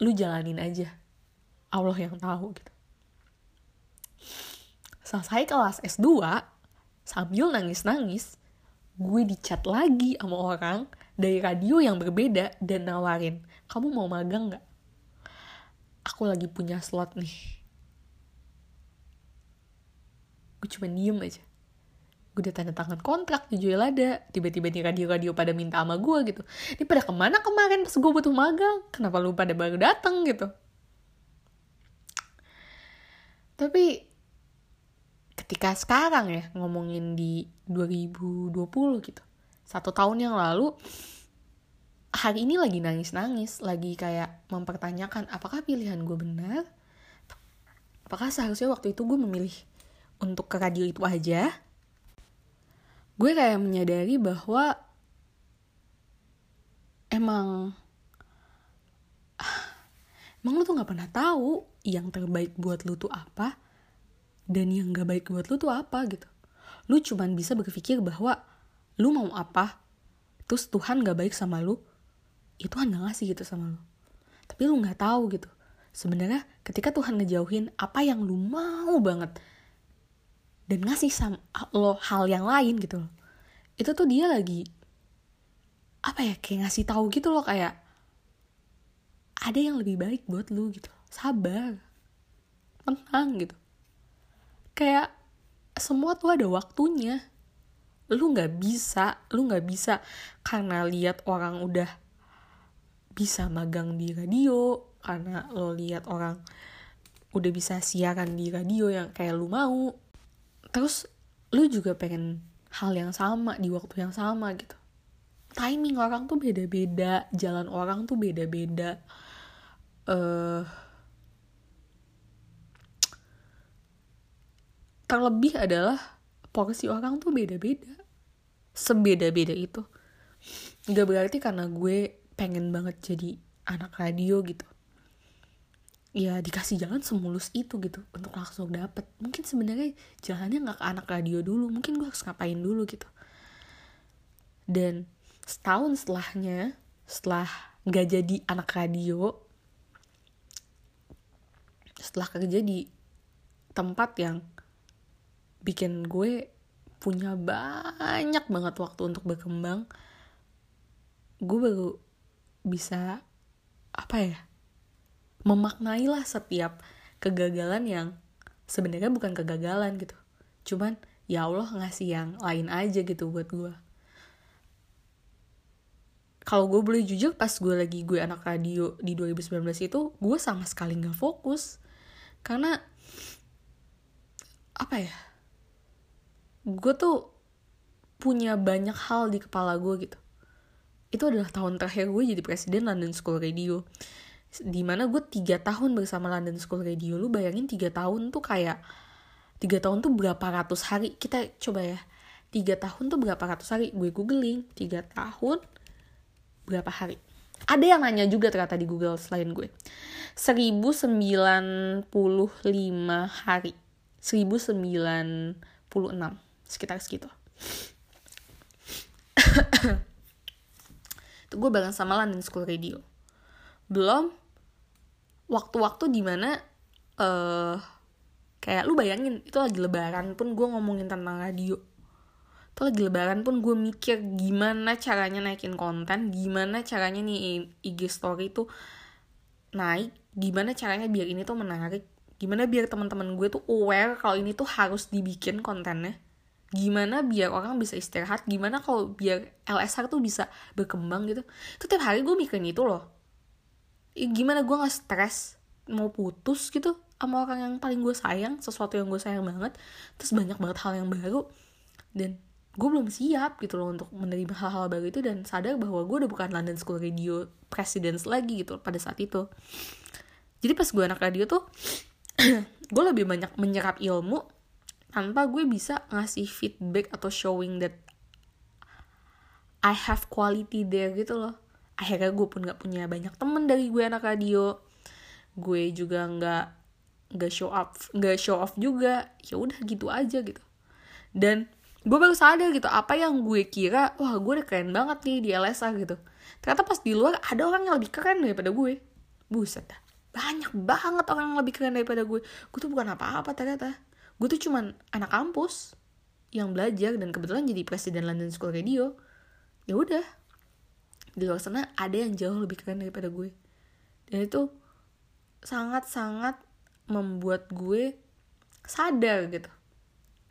lu jalanin aja. Allah yang tahu gitu. Selesai kelas S2 sambil nangis-nangis gue dicat lagi sama orang dari radio yang berbeda dan nawarin kamu mau magang nggak? Aku lagi punya slot nih. Gue cuma diem aja gue udah tanda tangan kontrak di Joylada tiba-tiba nih radio-radio pada minta sama gue gitu. Ini pada ke mana kemarin pas gue butuh magang? Kenapa lu pada baru dateng gitu? Tapi ketika sekarang ya ngomongin di 2020 gitu satu tahun yang lalu hari ini lagi nangis-nangis lagi kayak mempertanyakan apakah pilihan gue benar? Apakah seharusnya waktu itu gue memilih untuk ke radio itu aja gue kayak menyadari bahwa emang emang lu tuh nggak pernah tahu yang terbaik buat lu tuh apa dan yang gak baik buat lu tuh apa gitu. Lu cuman bisa berpikir bahwa lu mau apa terus Tuhan gak baik sama lu itu Tuhan gak ngasih gitu sama lu? Tapi lu nggak tahu gitu. Sebenarnya ketika Tuhan ngejauhin apa yang lu mau banget dan ngasih sama lo hal yang lain gitu loh. Itu tuh dia lagi apa ya kayak ngasih tahu gitu loh kayak ada yang lebih baik buat lu gitu. Sabar. Tenang gitu. Kayak semua tuh ada waktunya. Lu nggak bisa lu nggak bisa karena lihat orang udah bisa magang di radio karena lo lihat orang udah bisa siaran di radio yang kayak lu mau terus lu juga pengen hal yang sama di waktu yang sama gitu. Timing orang tuh beda-beda jalan orang tuh beda-beda. Uh, terlebih adalah porsi orang tuh beda-beda. Sebeda-beda itu. Nggak berarti karena gue pengen banget jadi anak radio gitu ya dikasih jalan semulus itu gitu untuk langsung dapet. Mungkin sebenarnya jalannya nggak ke anak radio dulu mungkin gue harus ngapain dulu gitu. Dan setahun setelahnya setelah nggak jadi anak radio setelah kerja di tempat yang bikin gue punya banyak banget waktu untuk berkembang gue baru bisa apa ya memaknailah setiap kegagalan yang sebenarnya bukan kegagalan gitu. Cuman ya Allah ngasih yang lain aja gitu buat gue kalau gue boleh jujur pas gue lagi gue anak radio di 2019 itu gue sama sekali nggak fokus. Karena apa ya gue tuh punya banyak hal di kepala gue gitu. Itu adalah tahun terakhir gue jadi presiden London School Radio di mana gue tiga tahun bersama London School Radio lu bayangin tiga tahun tuh kayak tiga tahun tuh berapa ratus hari? Kita coba ya tiga tahun tuh berapa ratus hari? Gue googling tiga tahun berapa hari? Ada yang nanya juga ternyata di Google selain gue. 1095 hari. 1096 sekitar segitu. Itu gue bareng sama London School Radio belum. Waktu-waktu di mana uh, kayak lu bayangin itu lagi lebaran pun gue ngomongin tentang radio. Itu lagi lebaran pun gue mikir gimana caranya naikin konten gimana caranya nih IG story tuh naik gimana caranya biar ini tuh menarik gimana biar teman-teman gue tuh aware kalau ini tuh harus dibikin kontennya gimana biar orang bisa istirahat gimana kalau biar LSR tuh bisa berkembang gitu. Itu tiap hari gue mikirin itu loh gimana gue nggak stres? Mau putus gitu sama orang yang paling gue sayang sesuatu yang gue sayang banget terus banyak banget hal yang baru dan gue belum siap gitu loh untuk menerima hal-hal baru itu dan sadar bahwa gue udah bukan London School Radio Presidents lagi gitu pada saat itu. Jadi pas gue anak radio tuh gue lebih banyak menyerap ilmu tanpa gue bisa ngasih feedback atau showing that I have quality there gitu loh akhirnya gue pun gak punya banyak temen dari gue anak radio. Gue juga nggak nggak show up nggak show off juga. Ya udah gitu aja gitu. Dan gue baru sadar gitu apa yang gue kira wah gue udah keren banget nih di LSA gitu. Ternyata pas di luar ada orang yang lebih keren daripada gue. Buset dah. Banyak banget orang yang lebih keren daripada gue. Gue tuh bukan apa-apa ternyata. Gue tuh cuman anak kampus yang belajar dan kebetulan jadi presiden London School Radio. Ya udah di luar sana ada yang jauh lebih keren daripada gue. Dan itu sangat-sangat membuat gue sadar gitu.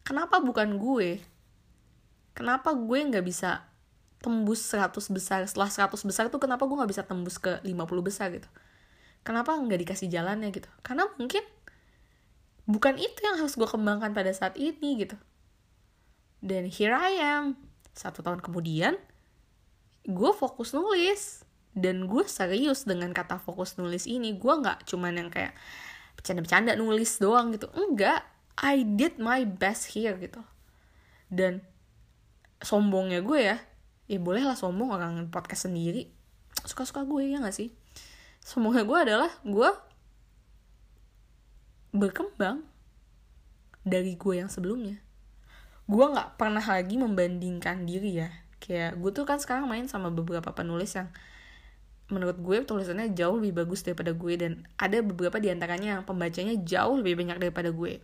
Kenapa bukan gue? Kenapa gue nggak bisa tembus 100 besar? Setelah 100 besar tuh kenapa gue nggak bisa tembus ke 50 besar gitu? Kenapa nggak dikasih jalannya gitu? Karena mungkin bukan itu yang harus gue kembangkan pada saat ini gitu. Dan here I am. Satu tahun kemudian gue fokus nulis. Dan gue serius dengan kata fokus nulis ini. Gue nggak cuman yang kayak bercanda-bercanda nulis doang gitu. Enggak. I did my best here gitu. Dan sombongnya gue ya ya boleh lah sombong orang podcast sendiri. Suka-suka gue ya gak sih? Sombongnya gue adalah gue berkembang dari gue yang sebelumnya. Gue nggak pernah lagi membandingkan diri ya kayak gue tuh kan sekarang main sama beberapa penulis yang menurut gue tulisannya jauh lebih bagus daripada gue dan ada beberapa di antaranya yang pembacanya jauh lebih banyak daripada gue.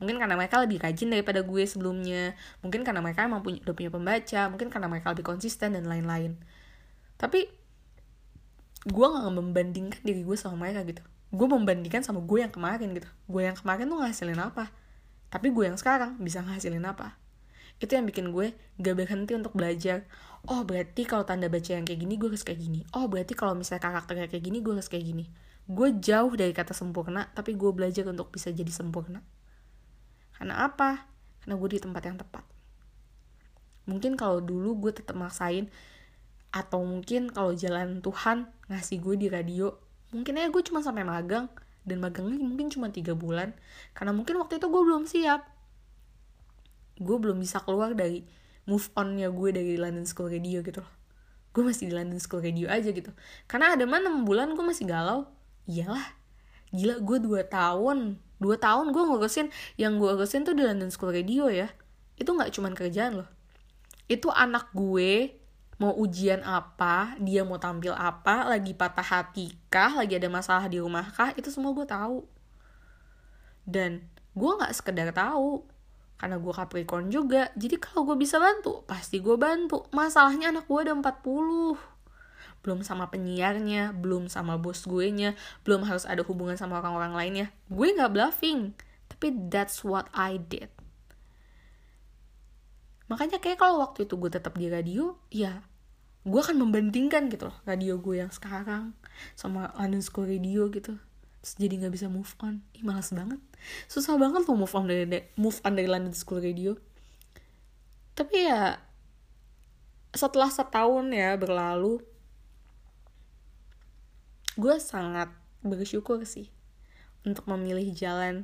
Mungkin karena mereka lebih rajin daripada gue sebelumnya mungkin karena mereka emang punya, udah punya pembaca mungkin karena mereka lebih konsisten dan lain-lain. Tapi gue gak membandingkan diri gue sama mereka gitu. Gue membandingkan sama gue yang kemarin gitu. Gue yang kemarin tuh ngasilin apa? Tapi gue yang sekarang bisa ngasilin apa itu yang bikin gue gak berhenti untuk belajar. Oh berarti kalau tanda baca yang kayak gini gue harus kayak gini. Oh berarti kalau misalnya karakternya kayak gini gue harus kayak gini. Gue jauh dari kata sempurna tapi gue belajar untuk bisa jadi sempurna. Karena apa? Karena gue di tempat yang tepat. Mungkin kalau dulu gue tetap maksain atau mungkin kalau jalan Tuhan ngasih gue di radio mungkin aja gue cuma sampai magang. Dan magangnya mungkin cuma tiga bulan. Karena mungkin waktu itu gue belum siap gue belum bisa keluar dari move onnya gue dari London School Radio gitu loh. Gue masih di London School Radio aja gitu. Karena ada mana 6 bulan gue masih galau. Iyalah. Gila gue 2 tahun. 2 tahun gue ngurusin yang gue urusin tuh di London School Radio ya. Itu nggak cuman kerjaan loh. Itu anak gue mau ujian apa, dia mau tampil apa, lagi patah hati kah, lagi ada masalah di rumah kah, itu semua gue tahu. Dan gue nggak sekedar tahu, karena gue Capricorn juga. Jadi kalau gue bisa bantu pasti gue bantu. Masalahnya anak gue ada 40 belum sama penyiarnya belum sama bos gue nya belum harus ada hubungan sama orang-orang lainnya. Gue nggak bluffing tapi that's what I did. Makanya kayak kalau waktu itu gue tetap di radio ya gue akan membandingkan gitu loh radio gue yang sekarang sama London School Radio gitu terus jadi nggak bisa move on. Ih malas banget. Susah banget loh move on dari move on dari London School Radio tapi ya setelah setahun ya berlalu gue sangat bersyukur sih untuk memilih jalan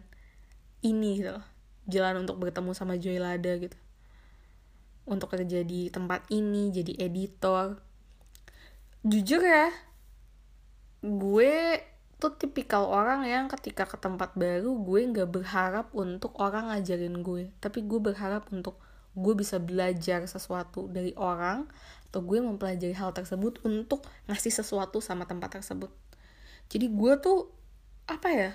ini gitu loh. Jalan untuk bertemu sama Joy Lada gitu. Untuk kerja di tempat ini jadi editor. Jujur ya gue tuh tipikal orang yang ketika ke tempat baru gue nggak berharap untuk orang ngajarin gue. Tapi gue berharap untuk gue bisa belajar sesuatu dari orang atau gue mempelajari hal tersebut untuk ngasih sesuatu sama tempat tersebut. Jadi gue tuh apa ya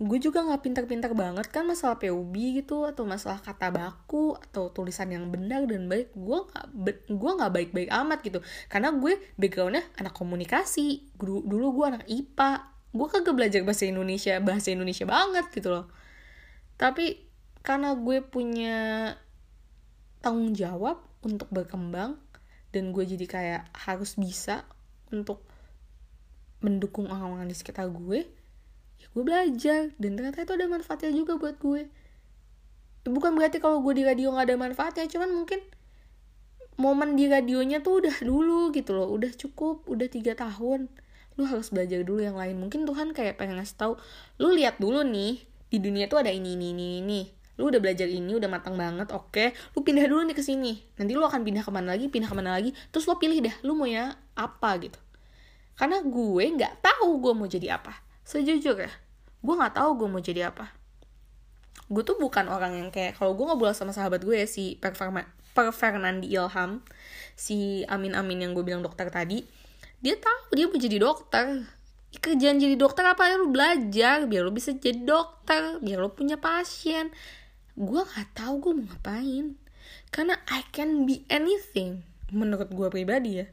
gue juga nggak pintar-pintar banget kan masalah PUB gitu atau masalah kata baku atau tulisan yang benar dan baik. Gue nggak gue nggak baik-baik amat gitu. Karena gue backgroundnya anak komunikasi. Dulu, dulu gue anak IPA gue kagak belajar bahasa Indonesia bahasa Indonesia banget gitu loh. Tapi karena gue punya tanggung jawab untuk berkembang dan gue jadi kayak harus bisa untuk mendukung orang-orang di sekitar gue ya gue belajar. Dan ternyata itu ada manfaatnya juga buat gue. Bukan berarti kalau gue di radio nggak ada manfaatnya cuman mungkin momen di radionya tuh udah dulu gitu loh. Udah cukup udah tiga tahun lu harus belajar dulu yang lain. Mungkin Tuhan kayak pengen ngasih tahu lu lihat dulu nih di dunia tuh ada ini ini ini ini. Lu udah belajar ini udah matang banget oke. Lu pindah dulu nih ke sini. Nanti lu akan pindah ke mana lagi pindah ke mana lagi. Terus lu pilih deh lu mau ya apa gitu. Karena gue nggak tahu gue mau jadi apa. Sejujurnya gue nggak tahu gue mau jadi apa. Gue tuh bukan orang yang kayak kalau gue ngobrol sama sahabat gue si Per, per Fernandi Ilham si Amin Amin yang gue bilang dokter tadi dia tahu dia mau jadi dokter. Kerjaan jadi dokter apa ya? Lu belajar biar lu bisa jadi dokter biar lu punya pasien. Gue nggak tahu gue mau ngapain. Karena I can be anything menurut gue pribadi ya.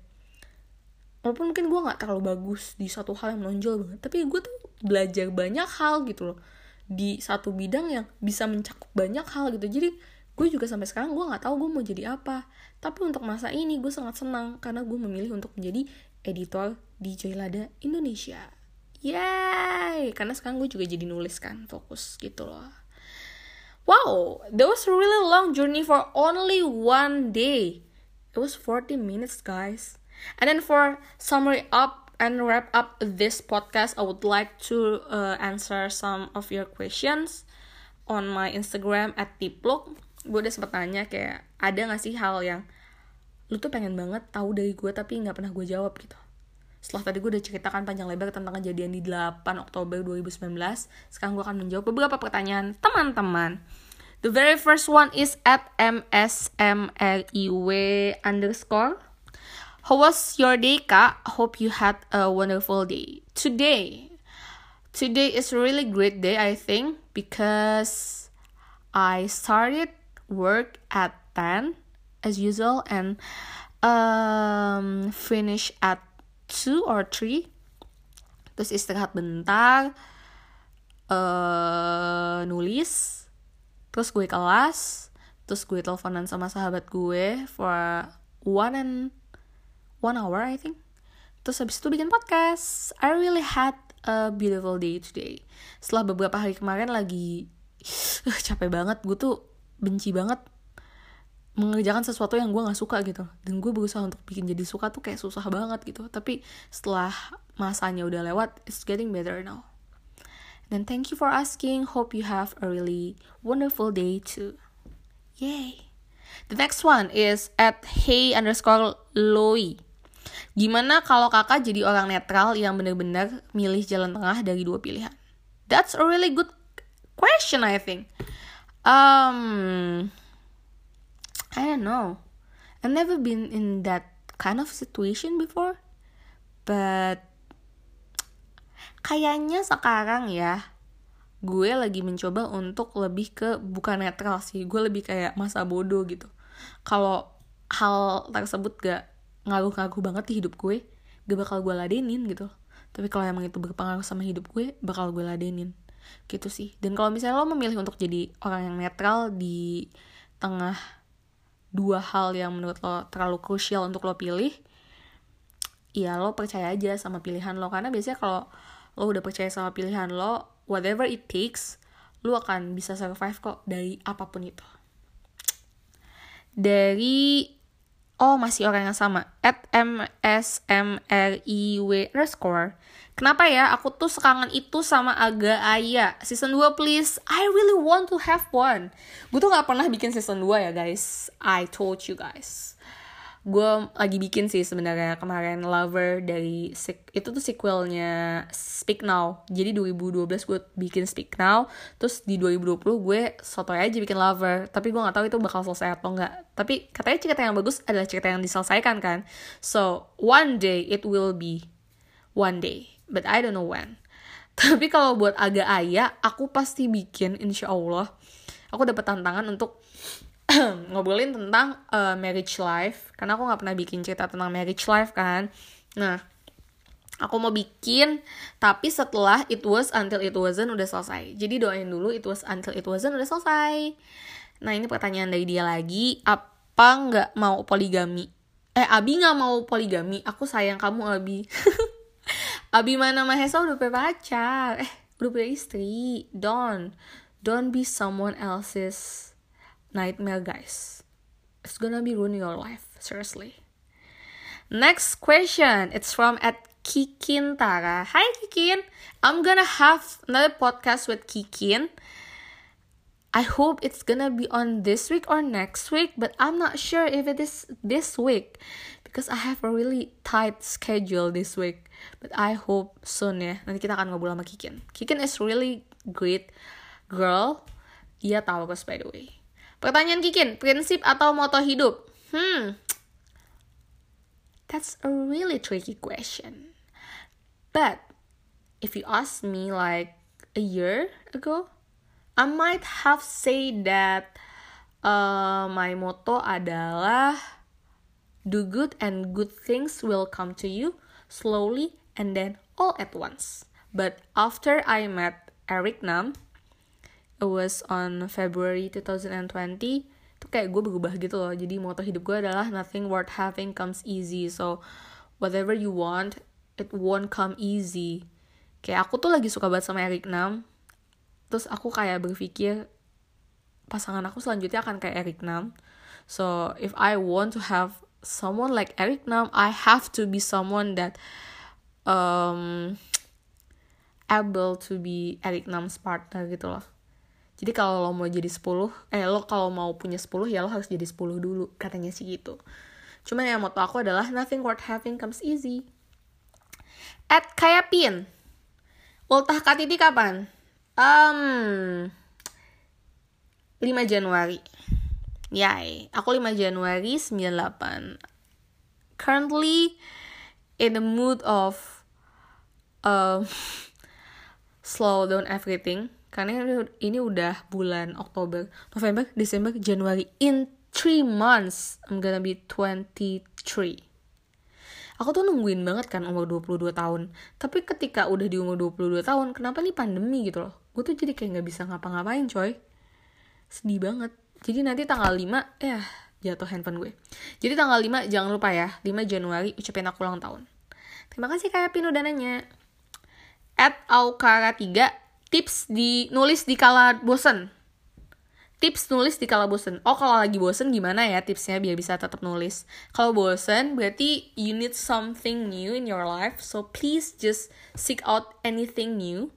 Walaupun mungkin gue nggak terlalu bagus di satu hal yang menonjol banget tapi gue tuh belajar banyak hal gitu loh. Di satu bidang yang bisa mencakup banyak hal gitu. Jadi gue juga sampai sekarang gue nggak tahu gue mau jadi apa. Tapi untuk masa ini gue sangat senang karena gue memilih untuk menjadi editor di Joylada Indonesia. Yay! Karena sekarang gue juga jadi nulis kan, fokus gitu loh. Wow, that was a really long journey for only one day. It was 40 minutes, guys. And then for summary up and wrap up this podcast, I would like to uh, answer some of your questions on my Instagram at tipluk. Gue udah sempet tanya kayak, ada gak sih hal yang lu tuh pengen banget tahu dari gue tapi nggak pernah gue jawab gitu. Setelah tadi gue udah ceritakan panjang lebar tentang kejadian di 8 Oktober 2019 sekarang gue akan menjawab beberapa pertanyaan teman-teman. The very first one is at msmriw underscore. How was your day kak? Hope you had a wonderful day. Today today is a really great day I think because I started work at 10 as usual and um, finish at two or three. Terus istirahat bentar uh, nulis. Terus gue kelas. Terus gue teleponan sama sahabat gue for one and one hour I think. Terus habis itu bikin podcast. I really had a beautiful day today. Setelah beberapa hari kemarin lagi capek banget. Gue tuh benci banget mengerjakan sesuatu yang gue nggak suka gitu. Dan gue berusaha untuk bikin jadi suka tuh kayak susah banget gitu. Tapi setelah masanya udah lewat it's getting better now. Then thank you for asking. Hope you have a really wonderful day too. Yay. The next one is at hey underscore loi. Gimana kalau kakak jadi orang netral yang bener-bener milih jalan tengah dari dua pilihan? That's a really good question I think. Um I don't know. I've never been in that kind of situation before. But kayaknya sekarang ya gue lagi mencoba untuk lebih ke bukan netral sih. Gue lebih kayak masa bodoh gitu. Kalau hal tersebut gak ngaruh-ngaruh banget di hidup gue, gak bakal gue ladenin gitu. Tapi kalau emang itu berpengaruh sama hidup gue, bakal gue ladenin. Gitu sih. Dan kalau misalnya lo memilih untuk jadi orang yang netral di tengah dua hal yang menurut lo terlalu krusial untuk lo pilih ya lo percaya aja sama pilihan lo. Karena biasanya kalau lo udah percaya sama pilihan lo whatever it takes lo akan bisa survive kok dari apa pun itu. Dari oh masih orang yang sama. At msmriw underscore. Kenapa ya? Aku tuh sekangen itu sama Aga Aya. Season 2 please. I really want to have one. Gue tuh gak pernah bikin season 2 ya guys. I told you guys Gue lagi bikin sih sebenarnya kemarin Lover dari Itu tuh sequelnya Speak Now Jadi 2012 gue bikin Speak Now Terus di 2020 gue sotoy aja bikin Lover Tapi gue gak tahu itu bakal selesai atau enggak Tapi katanya cerita yang bagus adalah cerita yang diselesaikan kan So one day it will be One day but I don't know when. Tapi kalau buat agak ayah, aku pasti bikin insya Allah. Aku dapat tantangan untuk ngobrolin tentang uh, marriage life karena aku nggak pernah bikin cerita tentang marriage life kan. Nah, aku mau bikin tapi setelah it was until it wasn't udah selesai. Jadi doain dulu it was until it wasn't udah selesai. Nah ini pertanyaan dari dia lagi, apa nggak mau poligami? Eh Abi nggak mau poligami, aku sayang kamu Abi. Abimana Mahesa udah punya pacar eh udah punya istri don't don't be someone else's nightmare guys it's gonna be ruining your life seriously next question it's from at Kikin Tara. Hi Kikin, I'm gonna have another podcast with Kikin. I hope it's gonna be on this week or next week, but I'm not sure if it is this week because I have a really tight schedule this week. But I hope soon ya. Nanti kita akan ngobrol sama Kikin. Kikin is really great girl. Dia tahu Taurus by the way. Pertanyaan Kikin, prinsip atau moto hidup? Hmm, that's a really tricky question. But if you ask me like a year ago, I might have said that uh, my motto adalah do good and good things will come to you slowly and then all at once. But after I met Eric Nam, was on February 2020, itu kayak gue berubah gitu loh. Jadi motto hidup gue adalah nothing worth having comes easy. So whatever you want, it won't come easy. Kayak aku tuh lagi suka banget sama Eric Nam terus aku kayak berpikir pasangan aku selanjutnya akan kayak Eric Nam so if I want to have someone like Eric Nam I have to be someone that um able to be Eric Nam's partner gitu loh jadi kalau lo mau jadi 10 eh lo kalau mau punya 10 ya lo harus jadi 10 dulu katanya sih gitu. Cuman yang moto aku adalah nothing worth having comes easy. At kayak pin. Ultah katiti kapan? Um, 5 Januari. Yay, aku 5 Januari 98. Currently in the mood of uh, slow down everything karena ini udah bulan Oktober, November, Desember, Januari. In 3 months I'm gonna be 23 aku tuh nungguin banget kan umur 22 tahun. Tapi ketika udah di umur 22 tahun kenapa nih pandemi gitu loh? Gue tuh jadi kayak nggak bisa ngapa-ngapain coy. Sedih banget. Jadi nanti tanggal 5 ya jatuh handphone gue. Jadi tanggal 5 jangan lupa ya 5 Januari ucapin aku ulang tahun. Terima kasih kayak Pin udah nanya at aukara 3 tips di nulis di kala bosen tips nulis di kala bosen. Oh, kalau lagi bosen gimana ya tipsnya biar bisa tetap nulis? Kalau bosen berarti you need something new in your life. So please just seek out anything new.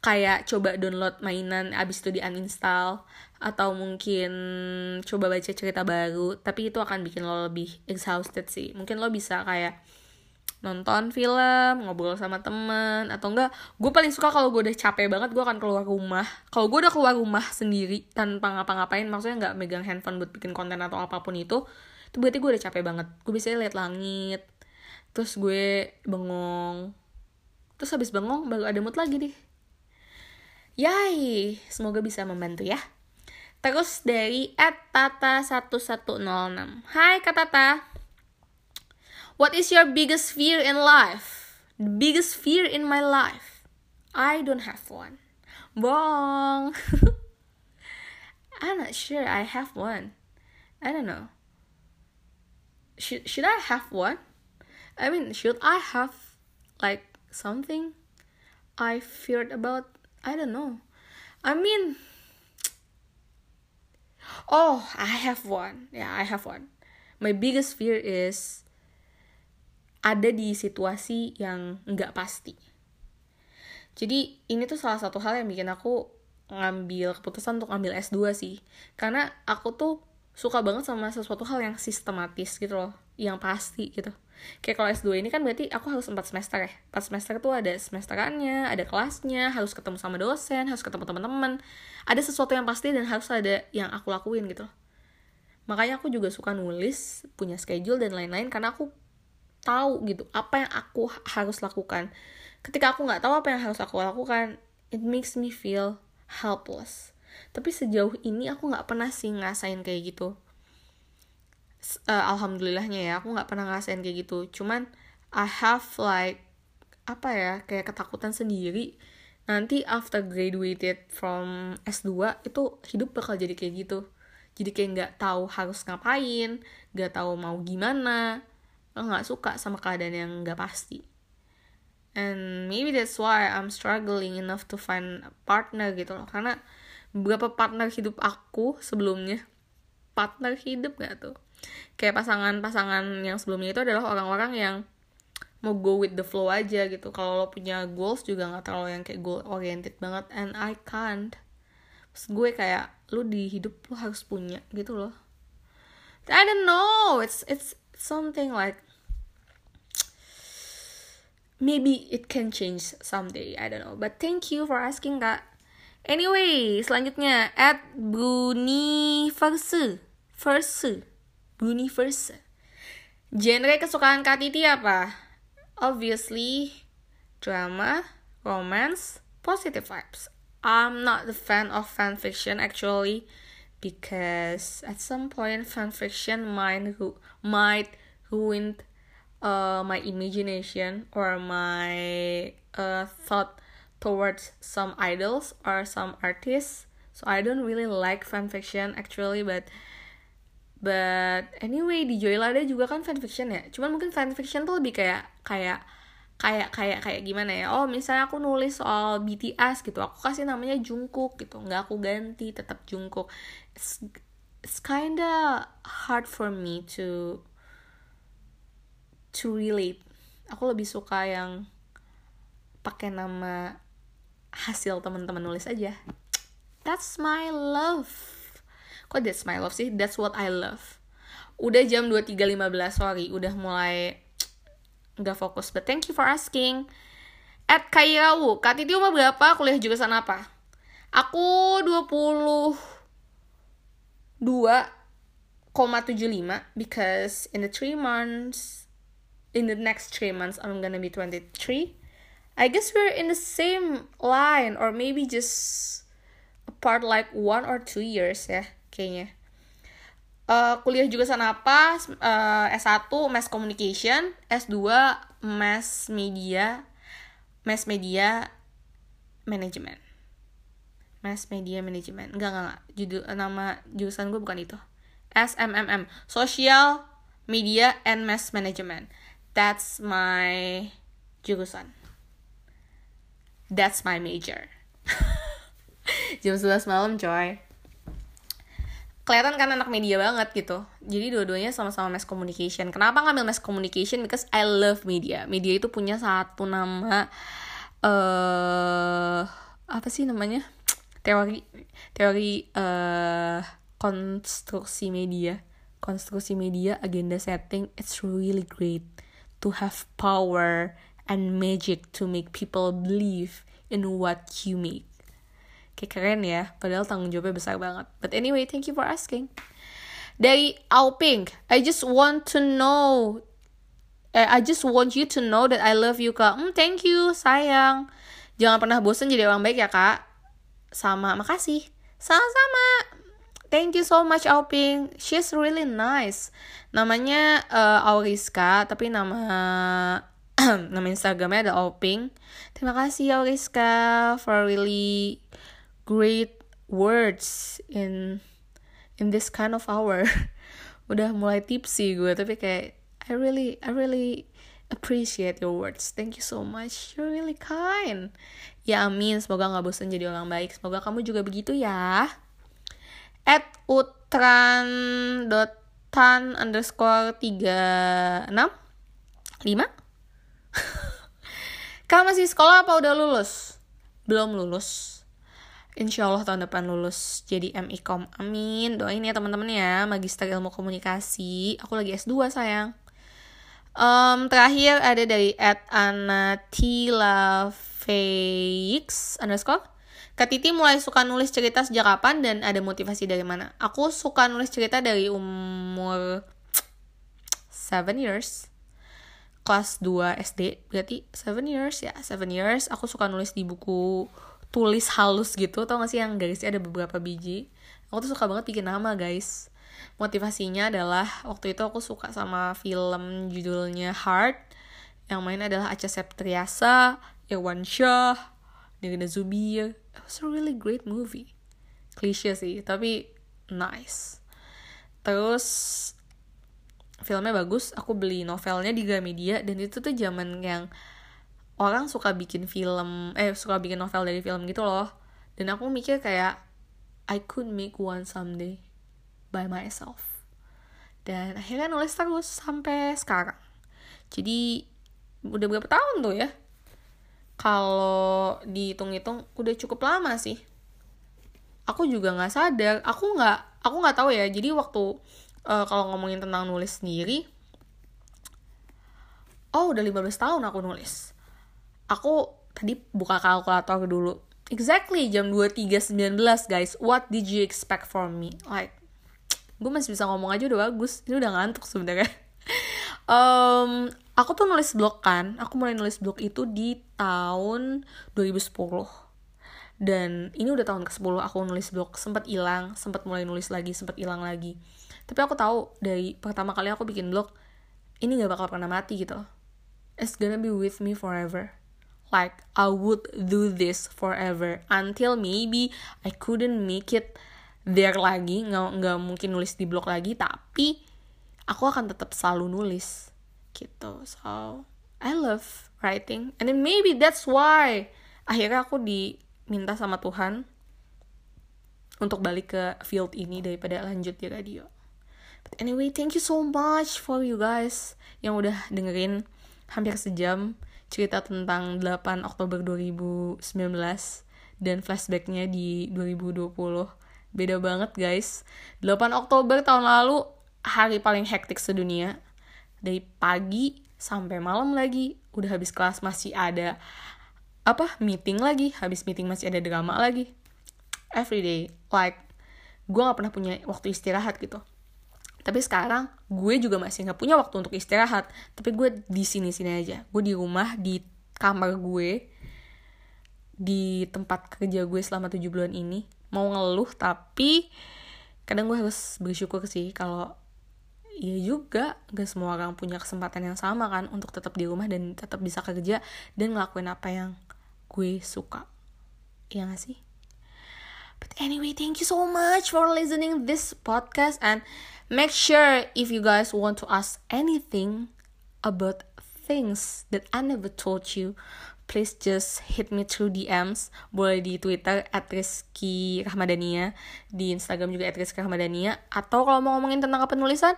Kayak coba download mainan abis itu di uninstall atau mungkin coba baca cerita baru, tapi itu akan bikin lo lebih exhausted sih. Mungkin lo bisa kayak nonton film ngobrol sama temen atau enggak gue paling suka kalau gue udah capek banget gue akan keluar rumah kalau gue udah keluar rumah sendiri tanpa ngapa-ngapain maksudnya nggak megang handphone buat bikin konten atau apa pun itu itu berarti gue udah capek banget gue bisa lihat langit terus gue bengong terus habis bengong baru ada mood lagi deh Yay, semoga bisa membantu ya. Terus dari @tata1106. Hai Kak Tata. What is your biggest fear in life? The biggest fear in my life? I don't have one. Wrong. I'm not sure I have one. I don't know. Should should I have one? I mean, should I have like something I feared about? I don't know. I mean, oh, I have one. Yeah, I have one. My biggest fear is ada di situasi yang nggak pasti. Jadi ini tuh salah satu hal yang bikin aku ngambil keputusan untuk ambil S2 sih. Karena aku tuh suka banget sama sesuatu hal yang sistematis gitu loh, yang pasti gitu. Kayak kalau S2 ini kan berarti aku harus 4 semester ya. 4 semester tuh ada semesterannya, ada kelasnya, harus ketemu sama dosen, harus ketemu teman-teman. Ada sesuatu yang pasti dan harus ada yang aku lakuin gitu loh. Makanya aku juga suka nulis, punya schedule dan lain-lain karena aku tahu gitu apa yang aku harus lakukan. Ketika aku nggak tahu apa yang harus aku lakukan it makes me feel helpless. Tapi sejauh ini aku nggak pernah sih ngasain kayak gitu. Uh, alhamdulillahnya ya aku nggak pernah ngerasain kayak gitu. Cuman I have like apa ya kayak ketakutan sendiri. Nanti after graduated from S2 itu hidup bakal jadi kayak gitu. Jadi kayak nggak tahu harus ngapain nggak tahu mau gimana lo nggak suka sama keadaan yang nggak pasti. And maybe that's why I'm struggling enough to find a partner gitu loh. Karena beberapa partner hidup aku sebelumnya partner hidup gak tuh? Kayak pasangan-pasangan yang sebelumnya itu adalah orang-orang yang mau go with the flow aja gitu. Kalau lo punya goals juga nggak terlalu yang kayak goal oriented banget. And I can't. Maksud gue kayak lo di hidup lo harus punya gitu loh. I don't know. It's it's something like maybe it can change someday I don't know. But thank you for asking kak. Anyway selanjutnya at Buniverse. Verse. Buniverse. Genre kesukaan kak Titi apa? Obviously drama, romance, positive vibes. I'm not the fan of fan fiction actually because at some point fan fiction might ru- might ruin uh, my imagination or my uh, thought towards some idols or some artists. So I don't really like fan fiction actually, but but anyway di Joylada juga kan fanfiction ya. Cuman mungkin fanfiction tuh lebih kayak kayak kayak kayak kayak gimana ya? Oh misalnya aku nulis soal BTS gitu aku kasih namanya Jungkook gitu. Nggak aku ganti tetap Jungkook. It's, it's kinda hard for me to to relate. Aku lebih suka yang pakai nama hasil teman-teman nulis aja. That's my love. Kok that's my love sih? That's what I love. Udah jam 23.15 sorry. Udah mulai nggak fokus. But thank you for asking. At Kairawu Kak Titi umur berapa? Kuliah jurusan apa? Aku 22,75 because in the three months in the next three months I'm gonna be 23 I guess we're in the same line or maybe just apart like one or two years ya kayaknya. Uh, kuliah jurusan apa? Uh, S1 Mass Communication. S2 Mass Media. Mass Media Management. Mass Media Management. Enggak enggak, enggak. judul nama jurusan gue bukan itu. SMMM Social Media and Mass Management that's my jurusan that's my major. Jam 11 malam coy. Kelihatan kan anak media banget gitu. Jadi dua-duanya sama-sama mass communication. Kenapa ngambil mass communication? Because I love media. Media itu punya satu nama eh uh, apa sih namanya? Teori teori uh, konstruksi media. Konstruksi media agenda setting it's really great to have power and magic to make people believe in what you make. Kayak keren ya padahal tanggung jawabnya besar banget. But anyway thank you for asking. Dari Auping I just want to know eh, I just want you to know that I love you kak. Hmm, thank you sayang. Jangan pernah bosan jadi orang baik ya kak. Sama makasih. Sama-sama Thank you so much Auping. She's really nice. Namanya uh, Auriska, tapi nama nama Instagramnya ada Auping. Terima kasih Auriska for really great words in in this kind of hour. Udah mulai tipsy gue tapi kayak I really I really appreciate your words. Thank you so much. You're really kind. Ya amin. Semoga nggak bosan jadi orang baik. Semoga kamu juga begitu ya at utran dot tan underscore tiga enam lima kamu masih sekolah apa udah lulus belum lulus Insya Allah tahun depan lulus jadi MIKOM. Amin. Doain ya teman-teman ya. Magister Ilmu Komunikasi. Aku lagi S2 sayang. Um, terakhir ada dari at Anatilafeix underscore. Kak Titi mulai suka nulis cerita sejak kapan dan ada motivasi dari mana? Aku suka nulis cerita dari umur 7 years. Kelas 2 SD, berarti 7 years ya, 7 years. Aku suka nulis di buku tulis halus gitu tau gak sih yang garisnya ada beberapa biji aku tuh suka banget bikin nama guys motivasinya adalah waktu itu aku suka sama film judulnya Heart yang main adalah Acha Septriasa, Irwan Shah, Nirina Zubir. It was a really great movie. Klise sih, tapi nice. Terus filmnya bagus, aku beli novelnya di Gramedia dan itu tuh zaman yang orang suka bikin film eh suka bikin novel dari film gitu loh dan aku mikir kayak I could make one someday by myself dan akhirnya nulis terus sampai sekarang jadi udah berapa tahun tuh ya kalau dihitung-hitung udah cukup lama sih. Aku juga nggak sadar. Aku nggak aku nggak tahu ya. Jadi waktu uh, kalau ngomongin tentang nulis sendiri oh udah 15 tahun aku nulis. Aku tadi buka kalkulator dulu. Exactly jam 23.19 guys. What did you expect from me? Like gue masih bisa ngomong aja udah bagus. Ini udah ngantuk sebenarnya. Um, aku tuh nulis blog kan aku mulai nulis blog itu di tahun 2010 dan ini udah tahun ke-10 aku nulis blog sempat hilang sempat mulai nulis lagi sempat hilang lagi. Tapi aku tahu dari pertama kali aku bikin blog ini gak bakal pernah mati gitu. It's gonna be with me forever. Like I would do this forever. Until maybe I couldn't make it there lagi nggak nggak mungkin nulis di blog lagi tapi aku akan tetap selalu nulis gitu. So I love writing. And then maybe that's why akhirnya aku diminta sama Tuhan untuk balik ke field ini daripada lanjut di radio. But anyway thank you so much for you guys yang udah dengerin hampir sejam cerita tentang 8 Oktober 2019 dan flashbacknya di 2020 beda banget guys. 8 Oktober tahun lalu hari paling hektik sedunia dari pagi sampai malam lagi. Udah habis kelas masih ada apa meeting lagi. Habis meeting masih ada drama lagi. Everyday like gue nggak pernah punya waktu istirahat gitu. Tapi sekarang gue juga masih nggak punya waktu untuk istirahat. Tapi gue di sini sini aja. Gue di rumah di kamar gue di tempat kerja gue selama tujuh bulan ini. Mau ngeluh tapi kadang gue harus bersyukur sih kalau iya juga gak semua orang punya kesempatan yang sama kan untuk tetap di rumah dan tetap bisa kerja dan ngelakuin apa yang gue suka. Iya gak sih? But anyway thank you so much for listening this podcast and make sure if you guys want to ask anything about things that I never told you please just hit me through DMs boleh di Twitter at Rizky Rahmadania. Di Instagram juga at Rizky Rahmadania. Atau kalau mau ngomongin tentang kepenulisan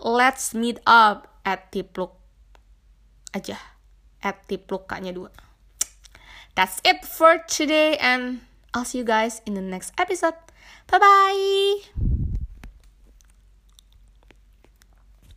let's meet up at Tipluk aja. At Tipluk kaknya dua. That's it for today and I'll see you guys in the next episode. Bye bye